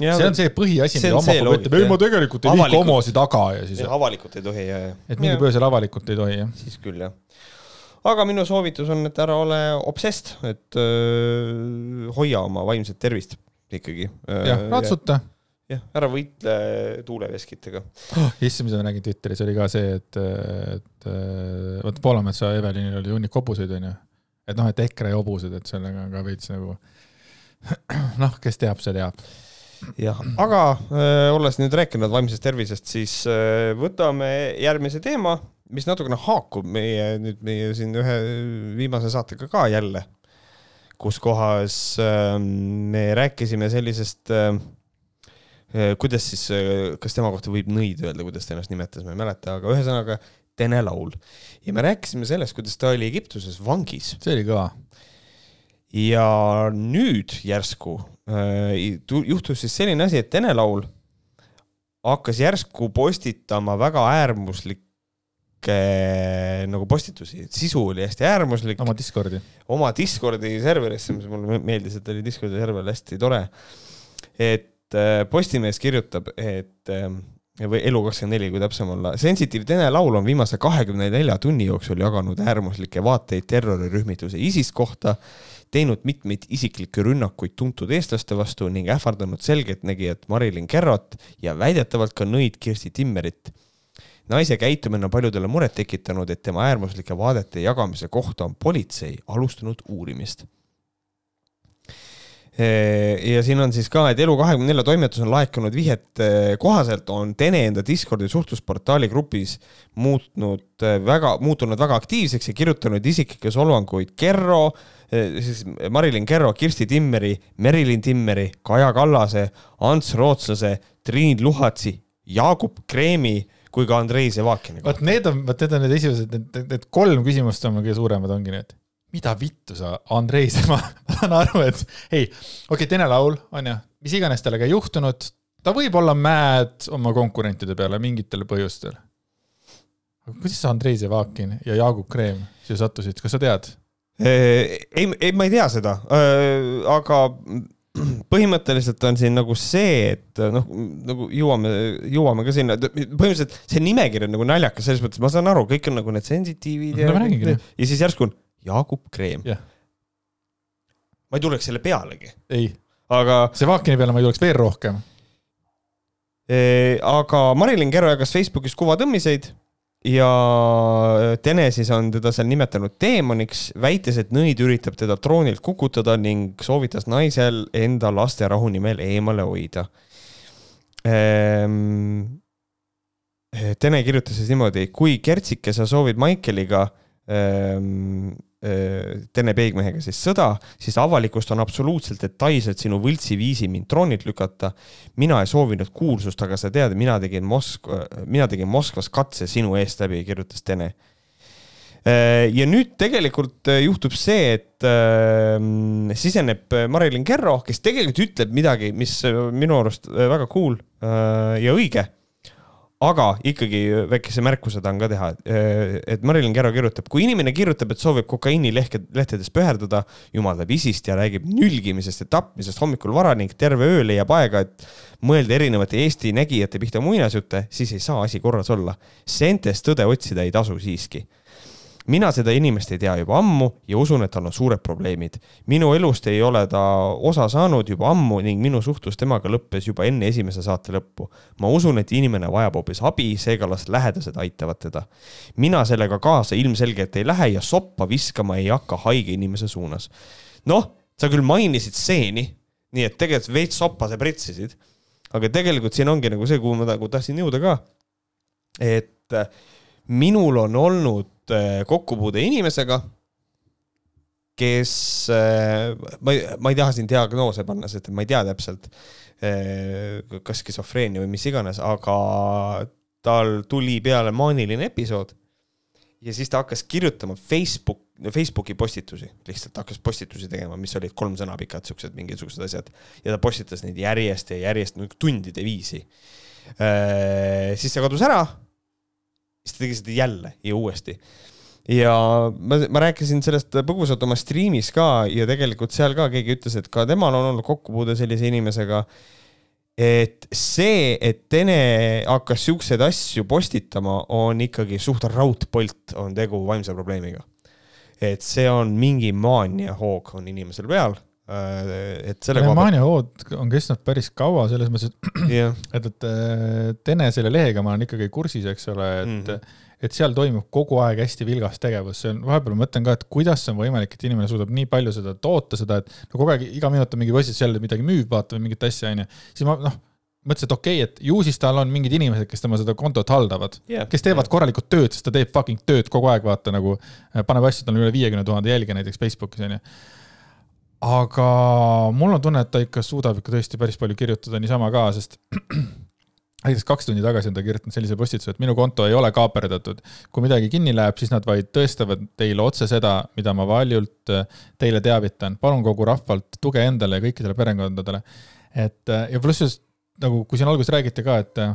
Ja, see on see põhiasi, mida on see homofoob ütleb, ei ma tegelikult ei vihka Avalikult- homosid taga ja siis, avalikult ei tohi ja, ja. et mingi põhjusel avalikult ei tohi jah. siis küll jah. aga minu soovitus on, et ära ole obsessed, et öö, hoia oma vaimset tervist ikkagi. jah, ratsuta. jah, ära võitle tuuleveskitega. issand, mida ma nägin Twitteris oli ka see, et, et vaata Poolametsa Evelinil oli hunnik hobuseid onju. et noh, et EKRE hobused, et sellega on ka veits nagu noh, kes teab, see teab. Aga öö, olles nüüd rääkinud vaimsest tervisest, siis öö, võtame järgmise teema, mis natukene haakub meie nüüd meie siin ühe viimase saatega ka jälle, kus kohas öö, me rääkisime sellisest öö, öö, kuidas siis, kas tema kohta võib nõid öelda, kuidas ta ennast nimetas, ma ei mäleta, aga ühesõnaga Tene Laul. ja me rääkisime sellest, kuidas ta oli Egiptuses vangis see oli kõva. ja nüüd järsku äh, juhtus siis selline asi, et Tene Laul hakkas järsku postitama väga äärmuslikke nagu postitusi, et sisu oli hästi äärmuslik oma Discordi. oma Discordi serverisse, mis mulle meeldis, et oli Discordi server hästi tore. et äh, Postimees kirjutab, et äh, või Elu24, kui täpsem olla, Sensitive Tene Laul on viimase kahekümne nelja tunni jooksul jaganud äärmuslikke vaateid terrorirühmituse ISIS kohta, teinud mitmeid isiklikke rünnakuid tuntud eestlaste vastu ning ähvardanud selgeltnägijat Marilyn Kerrot ja väidetavalt ka nõid Kirsti Timmerit naise käitumine on paljudele muret tekitanud, et tema äärmuslike vaadete jagamise kohta on politsei alustanud uurimist. ja siin on siis ka, et Elu24 toimetus on laekunud vihjete kohaselt on Tene enda Discordi suhtlusportaali grupis muutnud väga, muutunud väga aktiivseks ja kirjutanud isiklikke solvanguid Kerro, siis Marilyn Kerro, Kirsti Timmeri, Merilin Timmeri, Kaja Kallase, Ants Rootslase, Triin Luhatsi, Jaagup Kreemi kui ka Andrei Sevakini vot need on, vot need on need esimesed, need, need kolm küsimust on kõige suuremad, ongi need. mida vittu sa, Andrei, ma saan aru, et ei, okei okay,, Tene Laul, onju, mis iganes ei juhtunud, ta võib olla mad oma konkurentide peale mingitel põhjustel. aga kuidas sa Andrei Zevakin ja Jaagup Kreem siia sattusid, kas sa tead? ei, ei, ma ei tea seda, aga põhimõtteliselt on siin nagu see, et noh, nagu jõuame, jõuame ka sinna, põhimõtteliselt see nimekiri on nagu naljakas selles mõttes, ma saan aru, kõik on nagu need sensitiivid ja jah. ja siis järsku on Jaagup Kreem Jah.. ma ei tuleks selle pealegi, ei, aga Zevakini peale ma ei tuleks veel rohkem. Aga Marilyn Kerro jagas Facebookis kuvatõmmiseid ja Tene siis on teda seal nimetanud teemoniks, väites, et nõid üritab teda troonilt kukutada ning soovitas naisel enda laste rahu nimel eemale hoida. Tene kirjutas siis niimoodi, kui Kertsike, sa soovid Maikeliga äh, Tene Peigmehega siis sõda, siis avalikustan absoluutselt detailselt sinu võltsi viisi mind troonilt lükata. mina ei soovinud kuulsust, aga sa tead, mina tegin Moskva, mina tegin Moskvas katse sinu eest läbi, kirjutas Tene Äh, ja nüüd tegelikult äh, juhtub see, et äh, siseneb Marilyn Kerro, kes tegelikult ütleb midagi, mis minu arust väga cool ja õige. Aga ikkagi väikese märkuse tahan ka teha, et Marilyn Kerro kirjutab, kui inimene kirjutab, et soovib kokaiini lehke, lehtedes pöherdada, jumaldab isist ja räägib nülgimisest ja tapmisest hommikul vara ning terve öö leiab aega, et mõelda erinevate Eesti nägijate pihta muinasjutte, siis ei saa asi korras olla. seentest tõde otsida ei tasu siiski mina seda inimest ei tea juba ammu ja usun, et tal on suured probleemid. minu elust ei ole ta osa saanud juba ammu ning minu suhtlus temaga lõppes juba enne esimese saate lõppu. ma usun, et inimene vajab hoopis abi, seega las lähedased aitavad teda. mina sellega kaasa ilmselgelt ei lähe ja soppa viskama ei hakka haige inimese suunas. noh, sa küll mainisid stseeni, nii et tegelikult veits soppa sa pritsisid, aga tegelikult siin ongi nagu see, kuhu ma nagu tahtsin jõuda ka. et minul on olnud Äh, kokkupuude inimesega, kes, äh, ma ei, ma ei taha siin diagnoose panna, sest ma ei tea täpselt, äh, kas skisofreenia või mis iganes, aga tal tuli peale maaniline episood ja siis ta hakkas kirjutama Facebook, Facebooki postitusi, lihtsalt hakkas postitusi tegema, mis olid kolm sõna pikad, siuksed mingisugused asjad. Ja ta postitas neid järjest ja järjest nagu tundide viisi. siis see kadus ära siis ta tegi seda jälle ja uuesti. ja ma, ma rääkisin sellest põgusalt oma striimis ka ja tegelikult seal ka keegi ütles, et ka temal on olnud kokkupuude sellise inimesega. et see, et Tene hakkas siukseid asju postitama, on ikkagi suht raudpolt, on tegu vaimse probleemiga. et see on mingi maaniahoog on inimesel peal et selle koha pealt. maaniahood on kestnud päris kaua selles mõttes, et yeah., et, et äh, Tene selle lehega ma olen ikkagi kursis, eks ole, et mm, -hmm. et seal toimub kogu aeg hästi vilgas tegevus, see on, vahepeal ma mõtlen ka, et kuidas on võimalik, et inimene suudab nii palju seda toota, seda, et no kogu aeg iga minut on mingi postitus jälle midagi müüb, vaata või mingit asja, onju. siis ma noh, mõtlesin, et okei okay,, et ju siis tal on mingid inimesed, kes tema seda kontot haldavad yeah,, kes teevad yeah. korralikult tööd, sest ta teeb fucking tööd kogu aeg, vaata nagu paneb asju, tal on üle viiekümne tuhande jälgija näiteks Facebookis onju aga mul on tunne, et ta ikka suudab ikka tõesti päris palju kirjutada niisama ka, sest näiteks kaks tundi tagasi on ta kirjutanud sellise postituse, et minu konto ei ole kaaperdatud. kui midagi kinni läheb, siis nad vaid tõestavad teile otse seda, mida ma valjult äh, teile teavitan. palun kogu rahvalt tuge endale ja kõikidele perekondadele. et äh, ja pluss just nagu, kui siin alguses räägiti ka, et äh,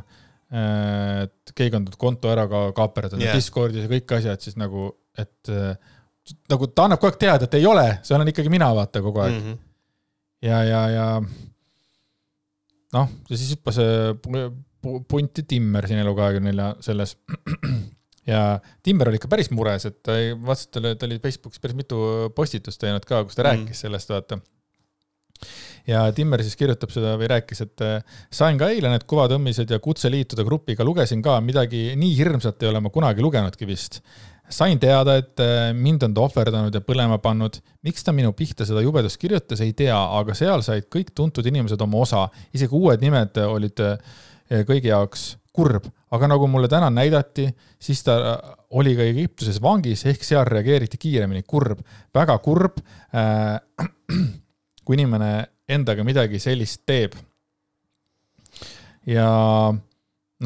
et keegi on konto ära ka kaaperdanud yeah. Discordis ja kõik asjad, siis nagu, et nagu ta annab kogu aeg teada, et ei ole, see olen ikkagi mina, vaata kogu aeg mm. -hmm. ja, ja, ja noh, ja siis hüppas punti Timmer siin Elu24 selles. ja Timmer oli ikka päris mures, et ta ei, vaatasin, ta oli, Facebookis päris mitu postitust teinud ka, kus ta mm. rääkis sellest, vaata ja Timmer siis kirjutab seda või rääkis, et sain ka eile need kuvatõmmised ja kutseliitude grupiga lugesin ka, midagi nii hirmsat ei ole ma kunagi lugenudki vist. Sain teada, et äh, mind on ta ohverdanud ja põlema pannud. miks ta minu pihta seda jubedust kirjutas, ei tea, aga seal said kõik tuntud inimesed oma osa, isegi uued nimed olid äh, kõigi jaoks kurb, aga nagu mulle täna näidati, siis ta äh, oli ka Egiptuses vangis, ehk seal reageeriti kiiremini, kurb, väga kurb. kui inimene endaga midagi sellist teeb. ja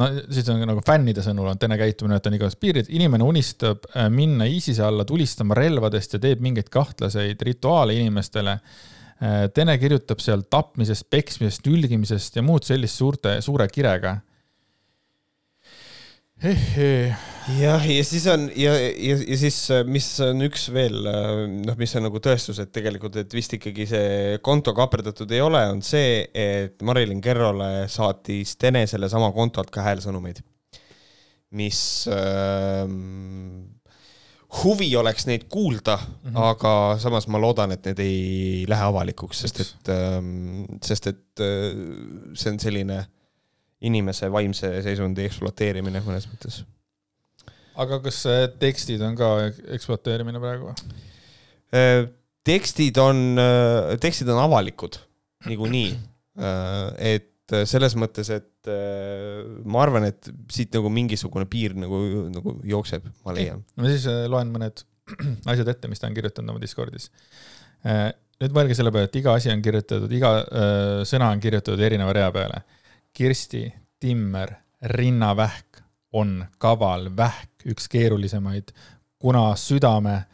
no siis on nagu fännide sõnul on Tene käitumine, et on igasugused piirid, inimene unistab äh, minna ISISe alla tulistama relvadest ja teeb mingeid kahtlaseid rituaale inimestele. Äh, Tene kirjutab seal tapmisest, peksmisest, nülgimisest ja muud sellist suurte, suure kirega jah, ja siis on ja, ja, ja siis, mis on üks veel noh, mis on nagu tõestus, et tegelikult, et vist ikkagi see konto kaaperdatud ei ole, on see, et Marilyn Kerrole saatis Tene sellesama kontolt ka häälsõnumeid, mis äh, huvi oleks neid kuulda mm, -hmm. aga samas ma loodan, et need ei lähe avalikuks, sest et ähm,, sest et äh, see on selline inimese vaimse seisundi ekspluateerimine mõnes mõttes. aga kas tekstid on ka ekspluateerimine praegu? Äh, tekstid on, äh, tekstid on avalikud niikuinii, äh, et selles mõttes, et ma arvan, et siit nagu mingisugune piir nagu, nagu jookseb, ma leian. no siis loen mõned asjad ette, mis ta on kirjutanud oma Discordis. nüüd mõelge selle peale, et iga asi on kirjutatud, iga sõna on kirjutatud erineva rea peale. Kirsti Timmer, rinnavähk on kaval vähk, üks keerulisemaid, kuna südame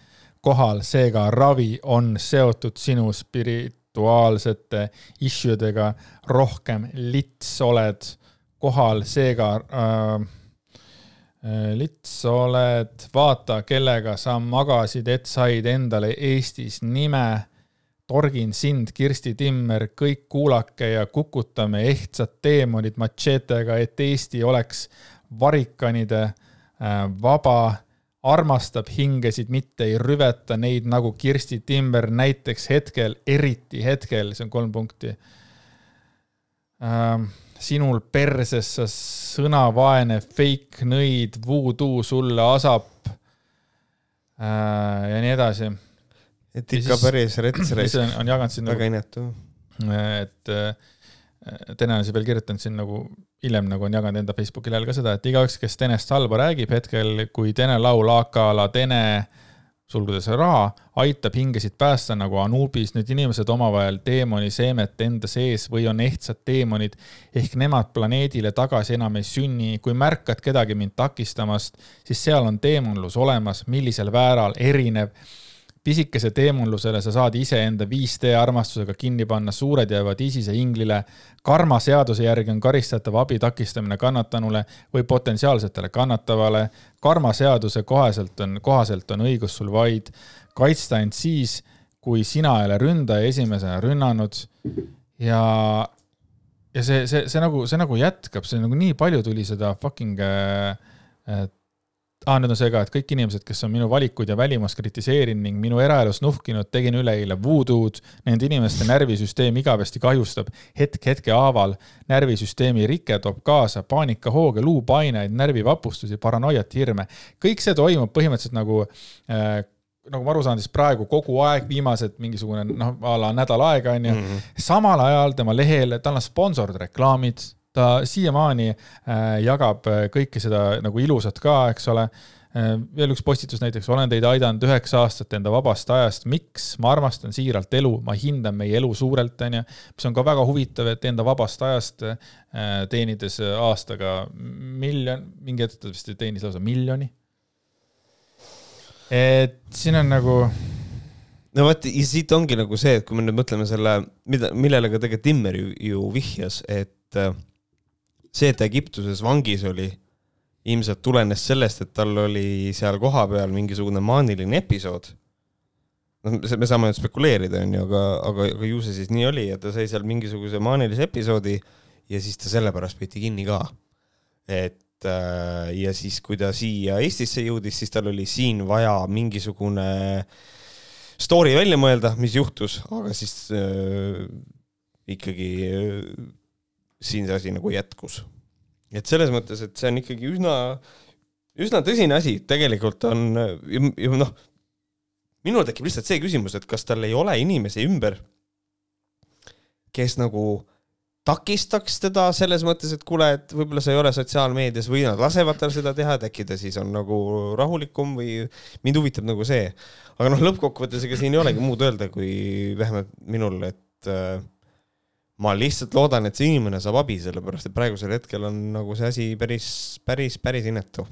kohal, seega ravi on seotud sinu spirituaalsete issue dega, rohkem lits oled kohal, seega äh, lits oled, vaata, kellega sa magasid, et said endale Eestis nime. Torgin sind, Kirsti Timmer, kõik kuulake ja kukutame ehtsad teemonid matšeetega, et Eesti oleks varikanide äh, vaba armastab hingesid, mitte ei rüveta neid nagu Kirsti Timmer näiteks hetkel, eriti hetkel, see on kolm punkti ähm, sinul perses sa sõnavaene fake nõid, voodoo sulle asap äh, ja nii edasi. Et ikka siis, päris rets rets. on, on jaganud siin väga nagu, inetu. et äh, Tene on siis veel kirjutanud siin nagu hiljem nagu on jaganud enda Facebooki lehel ka seda, et igaüks, kes Tenest halba räägib hetkel, kui Tene laul AK la Tene sulgudes raha, aitab hingesid päästa nagu Anubis, need inimesed omavahel teemoni seemet enda sees või on ehtsad teemonid, ehk nemad planeedile tagasi enam ei sünni. kui märkad kedagi mind takistamast, siis seal on teemonlus olemas, millisel määral erinev pisikese teemonlusele sa saad iseenda 5D armastusega kinni panna, suured jäävad ISISe inglile. karma seaduse järgi on karistatav abi takistamine kannatanule või potentsiaalsetele kannatavale. karma seaduse kohaselt on, kohaselt on õigus sul vaid kaitsta end siis, kui sina ei ole ründaja esimesena rünnanud ja ja see, see, see nagu, see nagu jätkab, see nagu nii palju tuli seda fucking äh, ah,, nüüd on see ka, et kõik inimesed, kes on minu valikuid ja välimust kritiseerinud ning minu eraelus nuhkinud, tegin üleeile voodoo'd. Nende inimeste närvisüsteem igavesti kahjustab hetk hetke haaval. närvisüsteemi rike toob kaasa paanikahooge, luupaineid, närvivapustusi, paranoiat, hirme. kõik see toimub põhimõtteliselt nagu äh, nagu ma aru saan, siis praegu kogu aeg, viimased mingisugune noh, a la nädal aega on ju mm -hmm., samal ajal tema lehel, tal on sponsord reklaamid, ta siiamaani äh, jagab äh, kõike seda nagu ilusat ka, eks ole äh, veel üks postitus näiteks, olen teid aidanud üheksa aastat enda vabast ajast, miks? ma armastan siiralt elu, ma hindan meie elu suurelt, onju. mis on ka väga huvitav, et enda vabast ajast teenides aastaga miljon, mingi hetk ta vist teenis lausa miljoni. et siin on nagu. no vot, ja siit ongi nagu see, et kui me nüüd mõtleme selle, mida, millele ka tegelikult Timmer ju, ju vihjas, et see, et ta Egiptuses vangis oli, ilmselt tulenes sellest, et tal oli seal kohapeal mingisugune maaniline episood. noh, me saame nüüd spekuleerida, onju, aga, aga, aga ju see siis nii oli, et ta sai seal mingisuguse maanilise episoodi ja siis ta sellepärast peeti kinni ka. et äh, ja siis, kui ta siia Eestisse jõudis, siis tal oli siin vaja mingisugune story välja mõelda, mis juhtus, aga siis äh, ikkagi äh, siin see asi nagu jätkus. et selles mõttes, et see on ikkagi üsna, üsna tõsine asi, tegelikult on ju noh, minul tekib lihtsalt see küsimus, et kas tal ei ole inimesi ümber, kes nagu takistaks teda selles mõttes, et kuule, et võib-olla sa ei ole sotsiaalmeedias või nad lasevad tal seda teha, et äkki ta siis on nagu rahulikum või mind huvitab nagu see. aga noh, lõppkokkuvõttes ega siin ei olegi muud öelda, kui vähemalt minul, et äh, ma lihtsalt loodan, et see inimene saab abi, sellepärast et praegusel hetkel on nagu see asi päris, päris, päris inetu.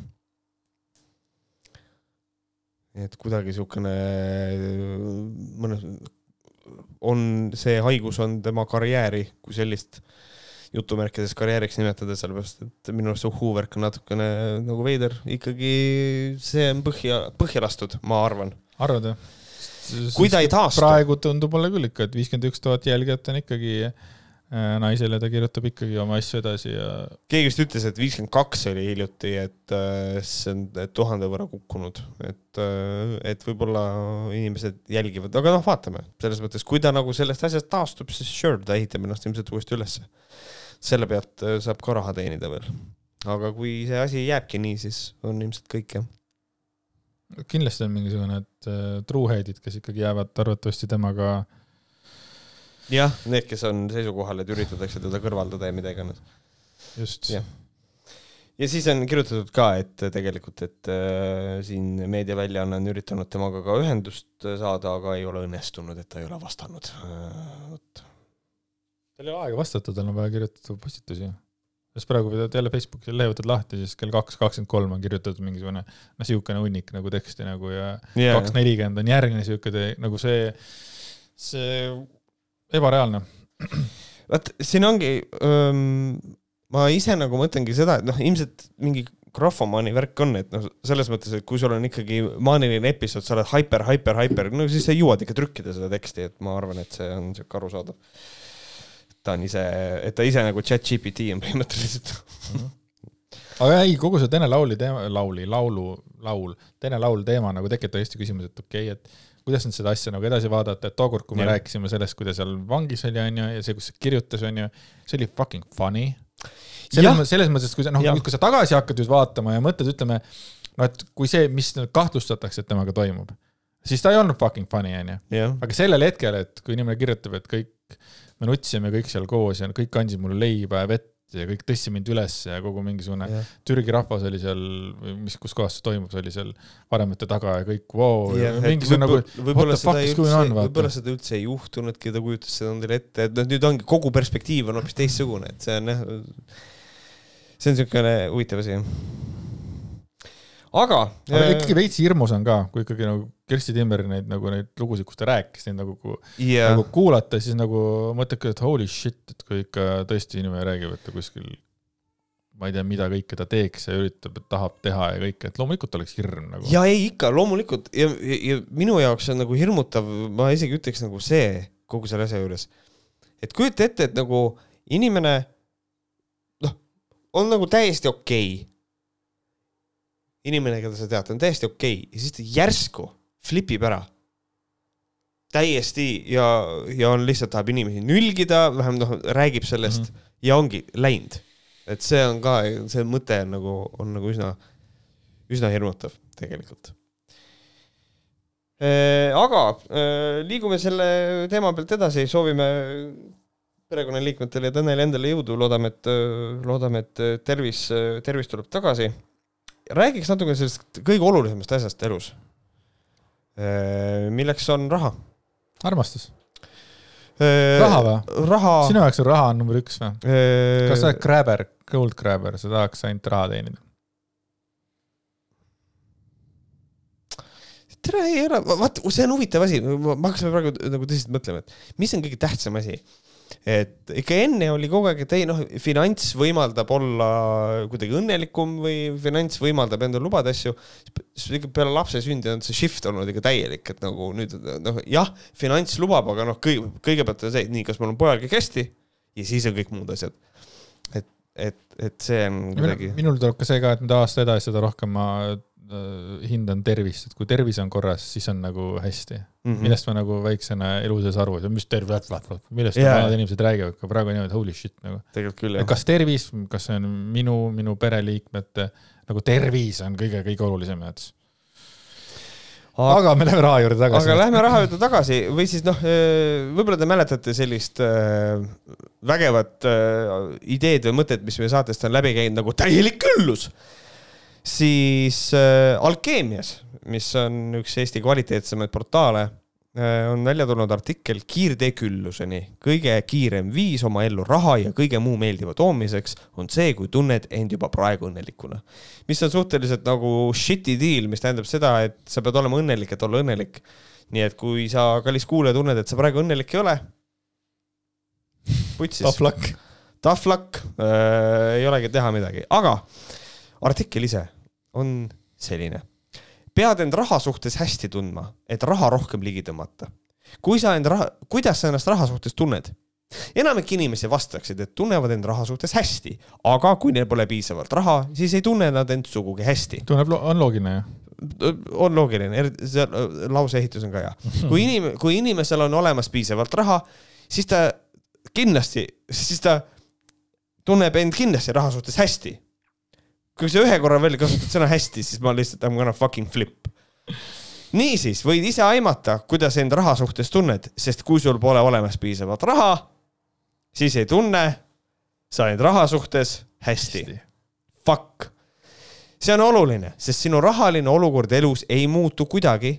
et kuidagi niisugune mõnes, on see haigus on tema karjääri kui sellist jutumärkides karjääriks nimetada, sellepärast et minu arust see uhhu-värk on natukene nagu veider, ikkagi see on põhja, põhja lastud, ma arvan. arvad jah? Kui ta ei taastu. praegu tundub mulle küll ikka, et viiskümmend üks tuhat jälgijat on ikkagi äh, naisele, ta kirjutab ikkagi oma asju edasi ja. keegi vist ütles, et viiskümmend kaks oli hiljuti, et äh, see on tuhande võrra kukkunud, et, äh, et võib-olla inimesed jälgivad, aga noh, vaatame selles mõttes, kui ta nagu sellest asjast taastub, siis sure, ta ehitab ennast ilmselt uuesti ülesse. selle pealt saab ka raha teenida veel. aga kui see asi jääbki nii, siis on ilmselt kõik jah kindlasti on mingisugune, et uh, truehead'id, kes ikkagi jäävad arvatavasti temaga. jah, need, kes on seisukohal, et üritatakse teda kõrvaldada ja mida iganes. just. ja siis on kirjutatud ka, et tegelikult, et äh, siin meediaväljaanne on üritanud temaga ka ühendust saada, aga ei ole õnnestunud, et ta ei ole vastanud äh,. vot. tal ei ole aega vastata, tal on vaja kirjutada postitusi. Sest praegu võtad jälle Facebooki lehe võtad lahti, siis kell kaks kakskümmend kolm on kirjutatud mingisugune noh, siukene hunnik nagu teksti nagu ja kaks yeah. nelikümmend on järgmine siuke nagu see, see ebareaalne. vaat siin ongi ähm, ma ise nagu mõtlengi seda, et noh, ilmselt mingi grafomaani värk on, et noh, selles mõttes, et kui sul on ikkagi maaniline episood, sa oled hyper, hyper, hyper, no siis sa jõuad ikka trükkida seda teksti, et ma arvan, et see on sihuke arusaadav. Ta on ise, et ta ise nagu chat GPT on põhimõtteliselt mm. -hmm aga ei, kogu see Tene Lauli teema, lauli, laulu, laul, Tene Laul teema nagu tekitab hästi küsimuse, et okei okay,, et kuidas nüüd seda asja nagu edasi vaadata, et tookord, kui me ja. rääkisime sellest, kui ta seal vangis oli, onju, ja see, kus ta kirjutas, onju, see oli fucking funny selles mõttes, selles mõttes, kui sa noh, kui sa tagasi hakkad nüüd vaatama ja mõtled, ütleme, no et kui see, mis kahtlustatakse, et temaga toimub, siis ta ei olnud fucking funny, onju. aga sellel hetkel, et kui inimene kirjutab, et kõik, me nutsime kõik seal koos ja kõik andsid mulle leiba ja vett ja kõik tõstsid mind üles ja kogu mingisugune yeah. Türgi rahvas oli seal, mis, kus kohas see toimub, see oli seal varemete taga ja kõik wow, yeah,. mingisugune nagu, võib-olla seda, võib seda üldse ei juhtunudki, ta kujutas seda endale ette, et noh, nüüd ongi kogu perspektiiv on hoopis teistsugune, et see on jah see on niisugune huvitav asi. aga. aga äh, ikkagi veits hirmus on ka, kui ikkagi nagu Kersti Timmeri neid nagu neid lugusid, kus ta rääkis, neid nagu yeah., nagu kuulata, siis nagu mõtledki, et holy shit, et kui ikka tõesti inimene räägib, et ta kuskil ma ei tea, mida kõike ta teeks ja üritab, tahab teha ja kõike, et loomulikult oleks hirm nagu. ja ei ikka, loomulikult ja, ja, ja minu jaoks on nagu hirmutav, ma isegi ütleks nagu see kogu selle asja juures, et kujuta ette, et nagu inimene on nagu täiesti okei okay.. inimene, keda sa tead, on täiesti okei okay. ja siis ta järsku flipib ära. täiesti ja, ja on lihtsalt tahab inimesi nülgida, vähemalt noh, räägib sellest mm -hmm. ja ongi läinud. et see on ka, see mõte on nagu, on nagu üsna, üsna hirmutav tegelikult aga liigume selle teema pealt edasi, soovime perekonnaliikmetele ja Tõnele endale jõudu, loodame, et, loodame, et tervis, tervis tuleb tagasi. räägiks natuke sellest kõige olulisemast asjast elus. Milleks on raha. armastus. raha või? raha. sinu jaoks on raha on number üks või? kas sa oled grabber, gold grabber, sa tahaks ainult raha teenida? tere, ei ole, vaat see on huvitav asi, ma hakkasin praegu nagu tõsiselt mõtlema, et mis on kõige tähtsam asi et ikka enne oli kogu aeg, et ei noh, finants võimaldab olla kuidagi õnnelikum või finants võimaldab endale lubada asju. peale lapse sündi on see shift olnud ikka täielik, et nagu nüüd noh, jah, finants lubab, aga noh, kõige, kõigepealt on see, et nii, kas mul on pojal kõik hästi ja siis on kõik muud asjad. et, et, et see on kuidagi. minul tuleb ka see ka, et mida aasta edasi, seda rohkem ma hindan tervist, et kui tervis on korras, siis on nagu hästi mm. -hmm. millest ma nagu väiksena elu sees aru ei saa, mis tervis, millest yeah. vanad inimesed räägivad, aga praegu on niimoodi holy shit nagu. tegelikult küll, jah. kas tervis, kas see on minu, minu pereliikmete nagu tervis on kõige, kõige olulisem minu jaoks aga, aga me läheme raha juurde tagasi. aga lähme raha juurde tagasi või siis noh, äh, võib-olla te mäletate sellist äh, vägevat äh, ideed või mõtet, mis meie saatest on läbi käinud nagu täielik küllus siis äh, Alkeemias, mis on üks Eesti kvaliteetsemaid portaale äh,, on välja tulnud artikkel Kiirtee külluseni. kõige kiirem viis oma ellu raha ja kõige muu meeldiva toomiseks on see, kui tunned end juba praegu õnnelikuna. mis on suhteliselt nagu shitty deal, mis tähendab seda, et sa pead olema õnnelik, et olla õnnelik. nii et kui sa, kallis kuulaja, tunned, et sa praegu õnnelik ei ole, putsis. Tough luck. Tough luck äh,, ei olegi teha midagi, aga artikkel ise on selline. pead end raha suhtes hästi tundma, et raha rohkem ligi tõmmata. kui sa end raha, kuidas sa ennast raha suhtes tunned? enamik inimesi vastaksid, et tunnevad end raha suhtes hästi, aga kui neil pole piisavalt raha, siis ei tunne nad end sugugi hästi. tunneb, on loogiline ju on loogiline, see lause ehitus on ka hea. kui inim-, kui inimesel on olemas piisavalt raha, siis ta kindlasti, siis ta tunneb end kindlasti raha suhtes hästi kui sa ühe korra veel kasutad sõna hästi, siis ma lihtsalt I m gonna fucking flip. niisiis, võid ise aimata, kuidas end raha suhtes tunned, sest kui sul pole olemas piisavalt raha, siis ei tunne sa end raha suhtes hästi, hästi.. Fuck. see on oluline, sest sinu rahaline olukord elus ei muutu kuidagi.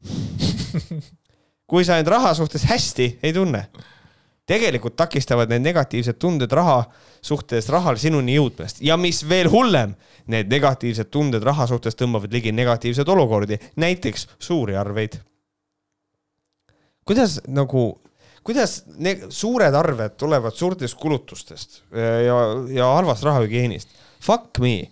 kui sa end raha suhtes hästi ei tunne, tegelikult takistavad need negatiivsed tunded raha suhtes rahal sinuni jõudmast ja mis veel hullem, need negatiivsed tunded raha suhtes tõmbavad ligi negatiivseid olukordi, näiteks suuri arveid. kuidas nagu kuidas need suured arved tulevad suurtest kulutustest ja, ja halvast rahahügieenist? Fuck me.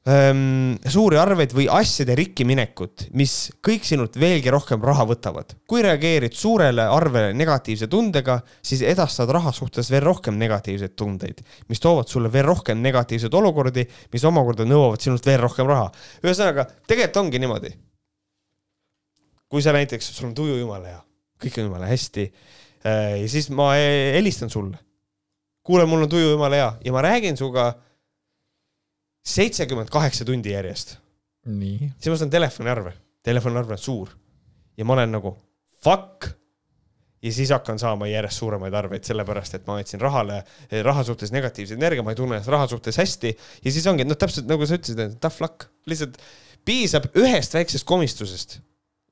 Suuri arveid või asjade rikkiminekut, mis kõik sinult veelgi rohkem raha võtavad. kui reageerid suurele arvele negatiivse tundega, siis edastad raha suhtes veel rohkem negatiivseid tundeid, mis toovad sulle veel rohkem negatiivseid olukordi, mis omakorda nõuavad sinult veel rohkem raha. ühesõnaga, tegelikult ongi niimoodi. kui sa näiteks, sul on tuju jumala hea kõik on jumala hästi. Ja siis ma e-, helistan sulle. kuule, mul on tuju jumala hea ja ma räägin sinuga seitsekümmend kaheksa tundi järjest. siis ma saan telefoniarve, telefoniarve on suur ja ma olen nagu fuck ja siis hakkan saama järjest suuremaid arveid, sellepärast et ma andsin rahale, raha suhtes negatiivse energia, ma ei tunne ennast raha suhtes hästi. ja siis ongi, noh, täpselt nagu sa ütlesid, et tough luck, lihtsalt piisab ühest väiksest komistusest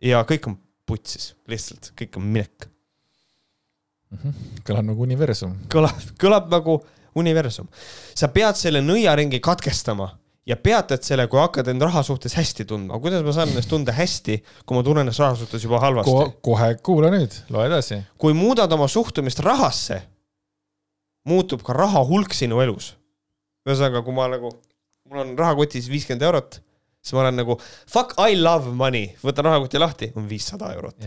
ja kõik on putsis, lihtsalt kõik on minek mm. -hmm. kõlab nagu universum. kõlab, kõlab nagu universum. sa pead selle nõiaringi katkestama ja peatad selle, kui hakkad end raha suhtes hästi tundma. kuidas ma saan ennast tunda hästi, kui ma tunnen ennast raha suhtes juba halvasti Ko? kohe kuula nüüd, loe edasi. kui muudad oma suhtumist rahasse, muutub ka raha hulk sinu elus. ühesõnaga, kui ma nagu, mul on rahakotis viiskümmend eurot siis ma olen nagu fuck I love money, võtan rahakoti lahti, on viissada eurot.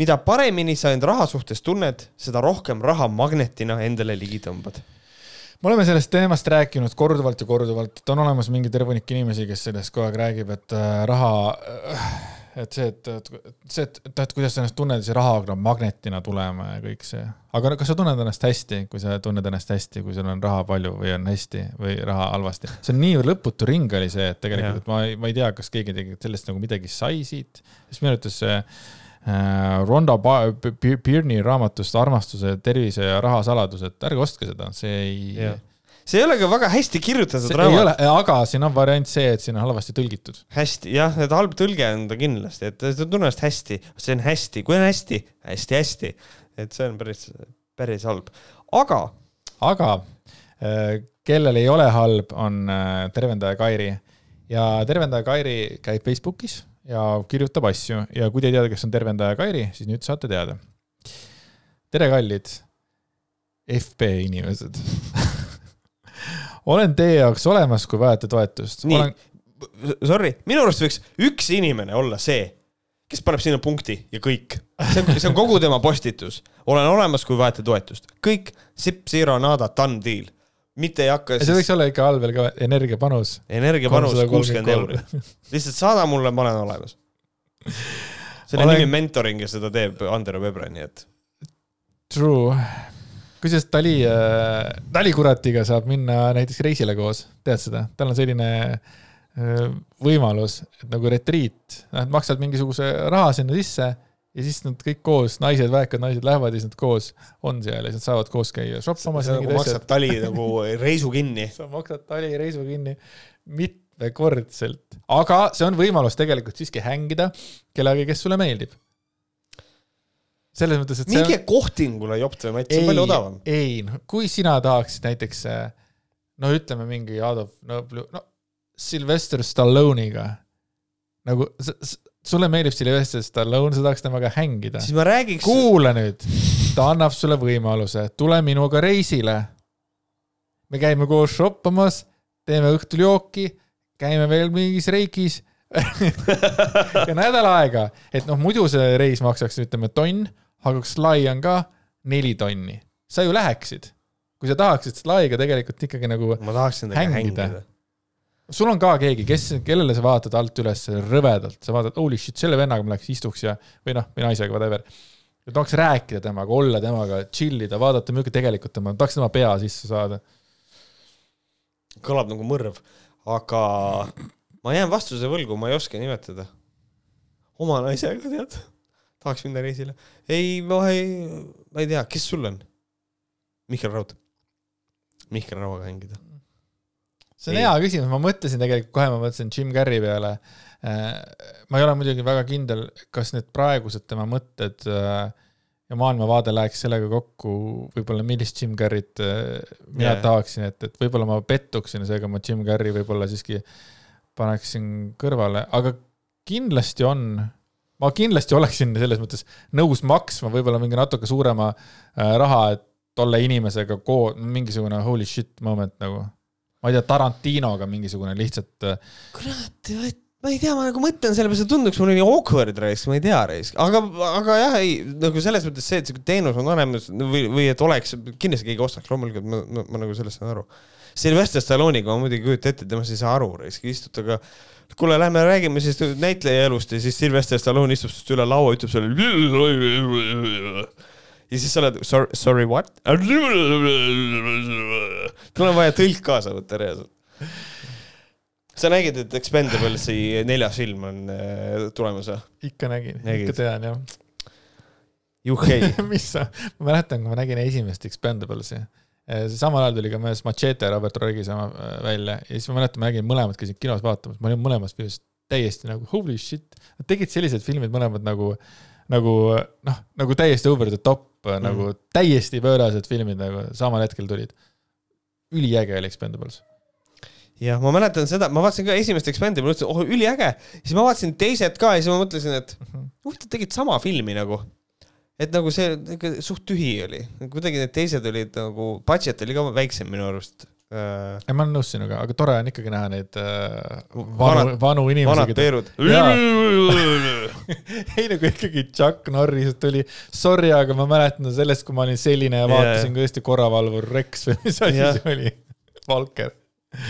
Mida paremini sa end raha suhtes tunned, seda rohkem raha magnetina endale ligi tõmbad me oleme sellest teemast rääkinud korduvalt ja korduvalt, et on olemas mingi terve hunnik inimesi, kes sellest kogu aeg räägib, et äh, raha äh, et see, et, et see, et, et, kuidas sa ennast tunned, see raha hakkab magnetina tulema ja kõik see. aga kas sa tunned ennast hästi, kui sa tunned ennast hästi, kui sul on raha palju või on hästi või raha halvasti? see on nii lõputu ring oli see, et tegelikult, et ma, ma ei tea, kas keegi tegelikult sellest nagu midagi sai siit, sest minu arvates see Ronda Byrne'i raamatust Armastuse, tervise ja raha saladused, ärge ostke seda, see ei see ei ole ka väga hästi kirjutatud raamat. aga siin on variant see, et siin on halvasti tõlgitud. hästi, jah, et halb tõlge on ta kindlasti, et ta tunneb ennast hästi, see on hästi, kui on hästi, hästi-hästi, et see on päris, päris halb, aga. aga äh, kellel ei ole halb, on äh, tervendaja Kairi. Ja tervendaja Kairi käib Facebookis ja kirjutab asju ja kui te ei tea, kes on tervendaja Kairi, siis nüüd saate teada. tere, kallid FB inimesed olen teie jaoks olemas, kui vajate toetust. nii olen..., sorry, minu arust võiks üks inimene olla see, kes paneb sinna punkti ja kõik. see on, see on kogu tema postitus. olen olemas, kui vajate toetust. kõik, sipp, zero, nada, done deal. Mitte ei hakka siis.... see võiks olla ikka all veel ka energiapanus. energiapanus kuuskümmend euri. lihtsalt saada mulle, ma olen olemas. selle olen... nimi mentoring ja seda teeb Andero Vebre, nii et. True kusjuures Dali, äh, Dali kuratiga saab minna näiteks reisile koos, tead seda, tal on selline äh, võimalus, et nagu retriit, nad maksavad mingisuguse raha sinna sisse ja siis nad kõik koos, naised, väekad naised lähevad ja siis nad koos on seal ja siis nad saavad koos käia shoppamas. sa nagu maksad tali nagu reisu kinni. sa maksad tali reisu kinni mitmekordselt, aga see on võimalus tegelikult siiski hängida kellegagi, kes sulle meeldib selles mõttes, et minge on... kohtingule jopt või Mats, see on palju odavam. ei, noh, kui sina tahaksid näiteks äh, no ütleme mingi Adolf, no, no Sylvester Stallone'iga nagu sulle meeldib Sylvester Stallone, sa tahaks temaga hängida. siis ma räägiks. kuula nüüd, ta annab sulle võimaluse, tule minuga reisile. me käime koos shoppamas, teeme õhtul jooki, käime veel mingis reikis ja nädal aega, et noh, muidu see reis maksaks, ütleme tonn aga kas Sly on ka neli tonni, sa ju läheksid, kui sa tahaksid Slyga tegelikult ikkagi nagu. ma tahaksin temaga hängida, hängida sul on ka keegi, kes, kellele sa vaatad alt üles rõvedalt, sa vaatad, holy shit, selle vennaga ma läheks istuks ja, või noh, või naisega, whatever. ja tahaks rääkida temaga, olla temaga, chill ida, vaadata, milline tegelikult tema, tahaks tema pea sisse saada. kõlab nagu mõrv, aga ma jään vastuse võlgu, ma ei oska nimetada. oma naisega, tead tahaks minna reisile. ei, ma ei, ma ei tea, kes sul on? Mihkel Raud. Mihkel Rauaga hängida? See on ei. hea küsimus, ma mõtlesin tegelikult kohe, ma mõtlesin Jim Carrey peale. Äh, ma ei ole muidugi väga kindel, kas need praegused tema mõtted äh, ja maailmavaade läheks sellega kokku, võib-olla millist Jim Carrey't äh, mina yeah. tahaksin, et, et võib-olla ma pettuksin, seega ma Jim Carrey võib-olla siiski paneksin kõrvale, aga kindlasti on, ma kindlasti oleksin selles mõttes nõus maksma võib-olla mingi natuke suurema raha, et tolle inimesega koos, mingisugune holy shit moment nagu ma ei tea, Tarantinoga mingisugune lihtsalt. Äh, kurat, ma ei tea, ma nagu mõtlen selle peale, see tunduks mulle nii awkward raisk, ma ei tea raisk, aga, aga jah, ei nagu selles mõttes see, et siuke teenus on olemas või, või et oleks, kindlasti keegi ostaks, loomulikult ma, ma, ma nagu sellest saan aru. Sylvester Stallone'iga ma muidugi ei kujuta ette, temast ei saa aru raisk, istute aga kuule, lähme räägime siis näitleja elust ja siis Sylvester Stallone istub sinust üle laua, ütleb sulle ja siis sa oled sorry, sorry what? mul on vaja tõlk kaasa võtta reaalselt. sa nägid, et Expendablesi neljas film on äh, tulemas või? ikka nägin, ikka tean jah. juhhei mis sa, ma mäletan, kui ma nägin esimest Expendablesi äh, samal ajal tuli ka mõnes Machete Robert Rodriguez oma äh, välja ja siis ma mäletan, ma nägin mõlemad, käisin kinos vaatamas, ma olin mõlemas filmis täiesti nagu holy shit. Nad tegid sellised filmid mõlemad nagu, nagu noh, nagu täiesti over the top mm. nagu täiesti pöörased filmid nagu samal hetkel tulid. üliäge oli Expendables jah, ma mäletan seda, ma vaatasin ka esimest Expendables, mõtlesin, oh üliäge, siis ma vaatasin teised ka ja siis ma mõtlesin, et mhm. huvitav, tegid sama filmi nagu. et nagu see suht tühi oli, kuidagi need teised olid nagu, budget oli ka väiksem minu arust. Ei, ma olen nõus sinuga, aga tore on ikkagi näha neid äh, vanu, vanu inimesi. vanad peerud. ei nagu ikkagi Chuck Norris tuli, sorry, aga ma mäletan sellest, kui ma olin selline ja vaatasin yeah. ka Eesti korravalvur Rex või mis asi yeah. see oli, Valker.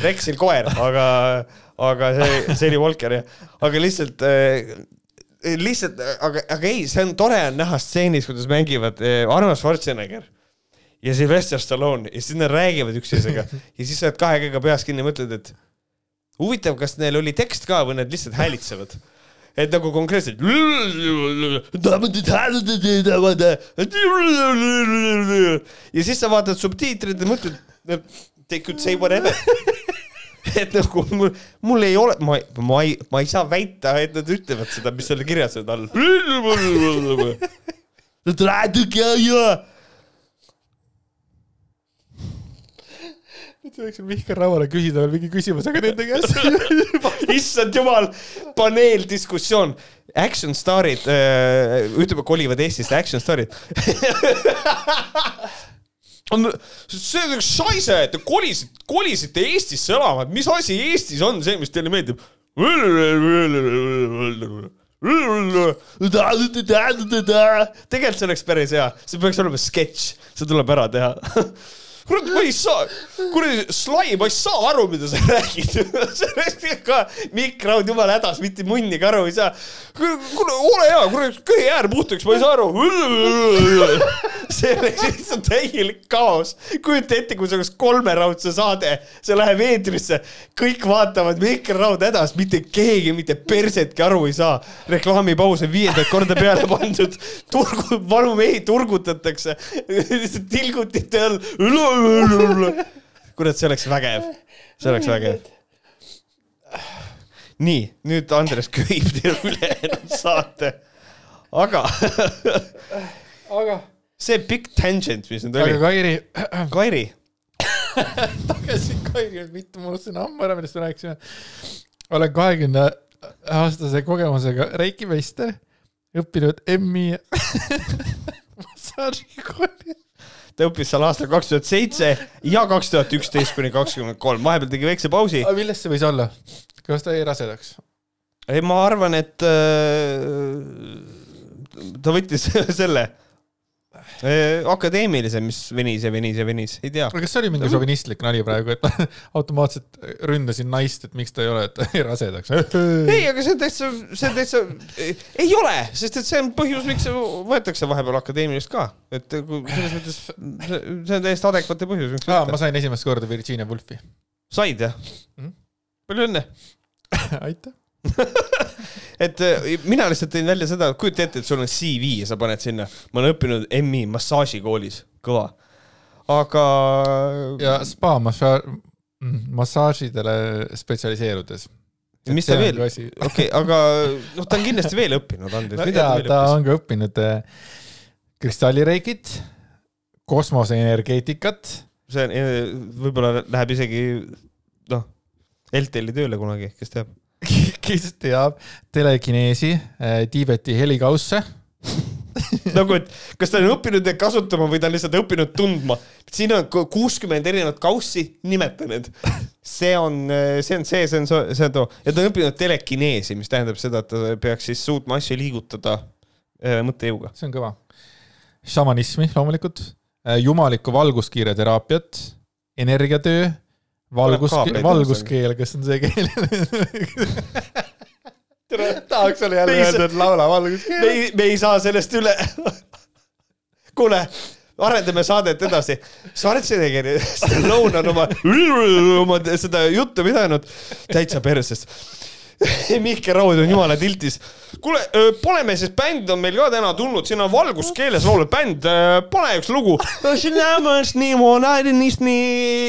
Rexil koer, aga, aga see, see oli Volker jah, aga lihtsalt äh, lihtsalt, aga, aga ei, see on tore on näha stseenis, kuidas mängivad äh, Arnold Schwarzenegger ja Sylvester Stallone ja siis nad räägivad üksteisega. Ja siis sa oled kahe käega peas kinni mõtled, et huvitav, kas neil oli tekst ka või nad lihtsalt häälitsevad. Et nagu konkreetselt. ja siis sa vaatad subtiitrid ja mõtled, they could say whatever. Et nagu mul, mul ei ole, ma, ma ei, ma ei saa väita, et nad ütlevad seda, mis seal kirjas on all nüüd sa võiksid Mihkel Rauale küsida veel mingi küsimuse ka nende käest issand jumal, paneeldiskussioon. Action staar'id äh,, ütleme, kolivad Eestisse action staar'id see on üks šaise, et te kolisite, kolisite Eestisse elama, et mis asi Eestis on see, mis teile meeldib? tegelikult see oleks päris hea, see peaks olema sketš, see tuleb ära teha kurat, ma ei saa, kuradi Sly, ma ei saa aru, mida sa räägid ka Mikk Raud jumala hädas, mitte munnigi aru ei saa. kuule, ole hea, kurat, köhi äär puhtaks, ma ei saa aru. see oleks lihtsalt täielik kaos. kujuta ette, kui see oleks kolmeraudse saade, see läheb eetrisse, kõik vaatavad Mikk Raud hädas, mitte keegi mitte persetki aru ei saa. reklaamipaus on viiendat korda peale pandud, turgu, vanu mehi turgutatakse lihtsalt tilgutite all kurat, see oleks vägev, see oleks vägev. nii, nüüd Andres köhib teile ülejäänud saate. aga aga see pikk tangent, mis nüüd oli. aga Kairi. Kairi tagasi Kairi, mitte ma unustasin ammu ära, millest me rääkisime. olen kahekümne aastase kogemusega reikimeister, õppinud MI massaažikoolis ta õppis seal aastal kaks tuhat seitse ja kaks tuhat üksteist kuni kakskümmend kolm, vahepeal tegi väikse pausi. millest see võis olla? kas ta jäi rasedaks? ei, ma arvan, et äh, ta võttis selle akadeemilise, mis venis ja venis ja venis, ei tea. kas see oli mingi šovinistlik nali praegu, et ma automaatselt ründasin naist, et miks ta ei ole, et ta jäi rasedaks? ei, aga see on täitsa, see on täitsa, ei ole, sest et see on põhjus, miks võetakse vahepeal akadeemilist ka, et selles mõttes see on täiesti adekvaatne põhjus. aa, ma sain esimest korda Virginia Woolfi. said jah mm? -hmm. palju õnne aitäh et äh, mina lihtsalt tõin välja seda, kujuta ette, et sul on CV ja sa paned sinna, ma olen õppinud MI massaažikoolis, kõva. aga ja spa massa-, massaažidele spetsialiseerudes. mis ta veel, okei, aga noh, ta on kindlasti veel õppinud, Andres, mida ta ja veel ta õppis? on ka õppinud äh, kristallireikit, kosmoseenergeetikat, see on, võib-olla läheb isegi noh, LTL-i tööle kunagi, kes teab. Kes teab, telekineesi, Tiibeti helikausse nagu, et kas ta on õppinud neid kasutama või ta on lihtsalt õppinud tundma. siin on ku- kuuskümmend erinevat kaussi, nimeta need. see on, see on see, see on so- see on too ja ta on õppinud telekineesi, mis tähendab seda, et ta peaks siis suutma asju liigutada äh, mõttejõuga. see on kõva. šamanismi loomulikult, jumalikku valguskiire teraapiat, energiatöö, valgus valguskeel, kas on see keel? tahaks sulle jälle Me öelda, et laula me valguskeel. ei, me ei saa sellest üle. kuule, arendame saadet edasi. Schwarzenegger, Stallone on oma, oma seda juttu pidanud täitsa perses. Mihkel Raud on jumala tiltis. kuule, paneme siis bänd on meil ka täna tulnud, siin on valguskeeles laulab bänd, pane üks lugu.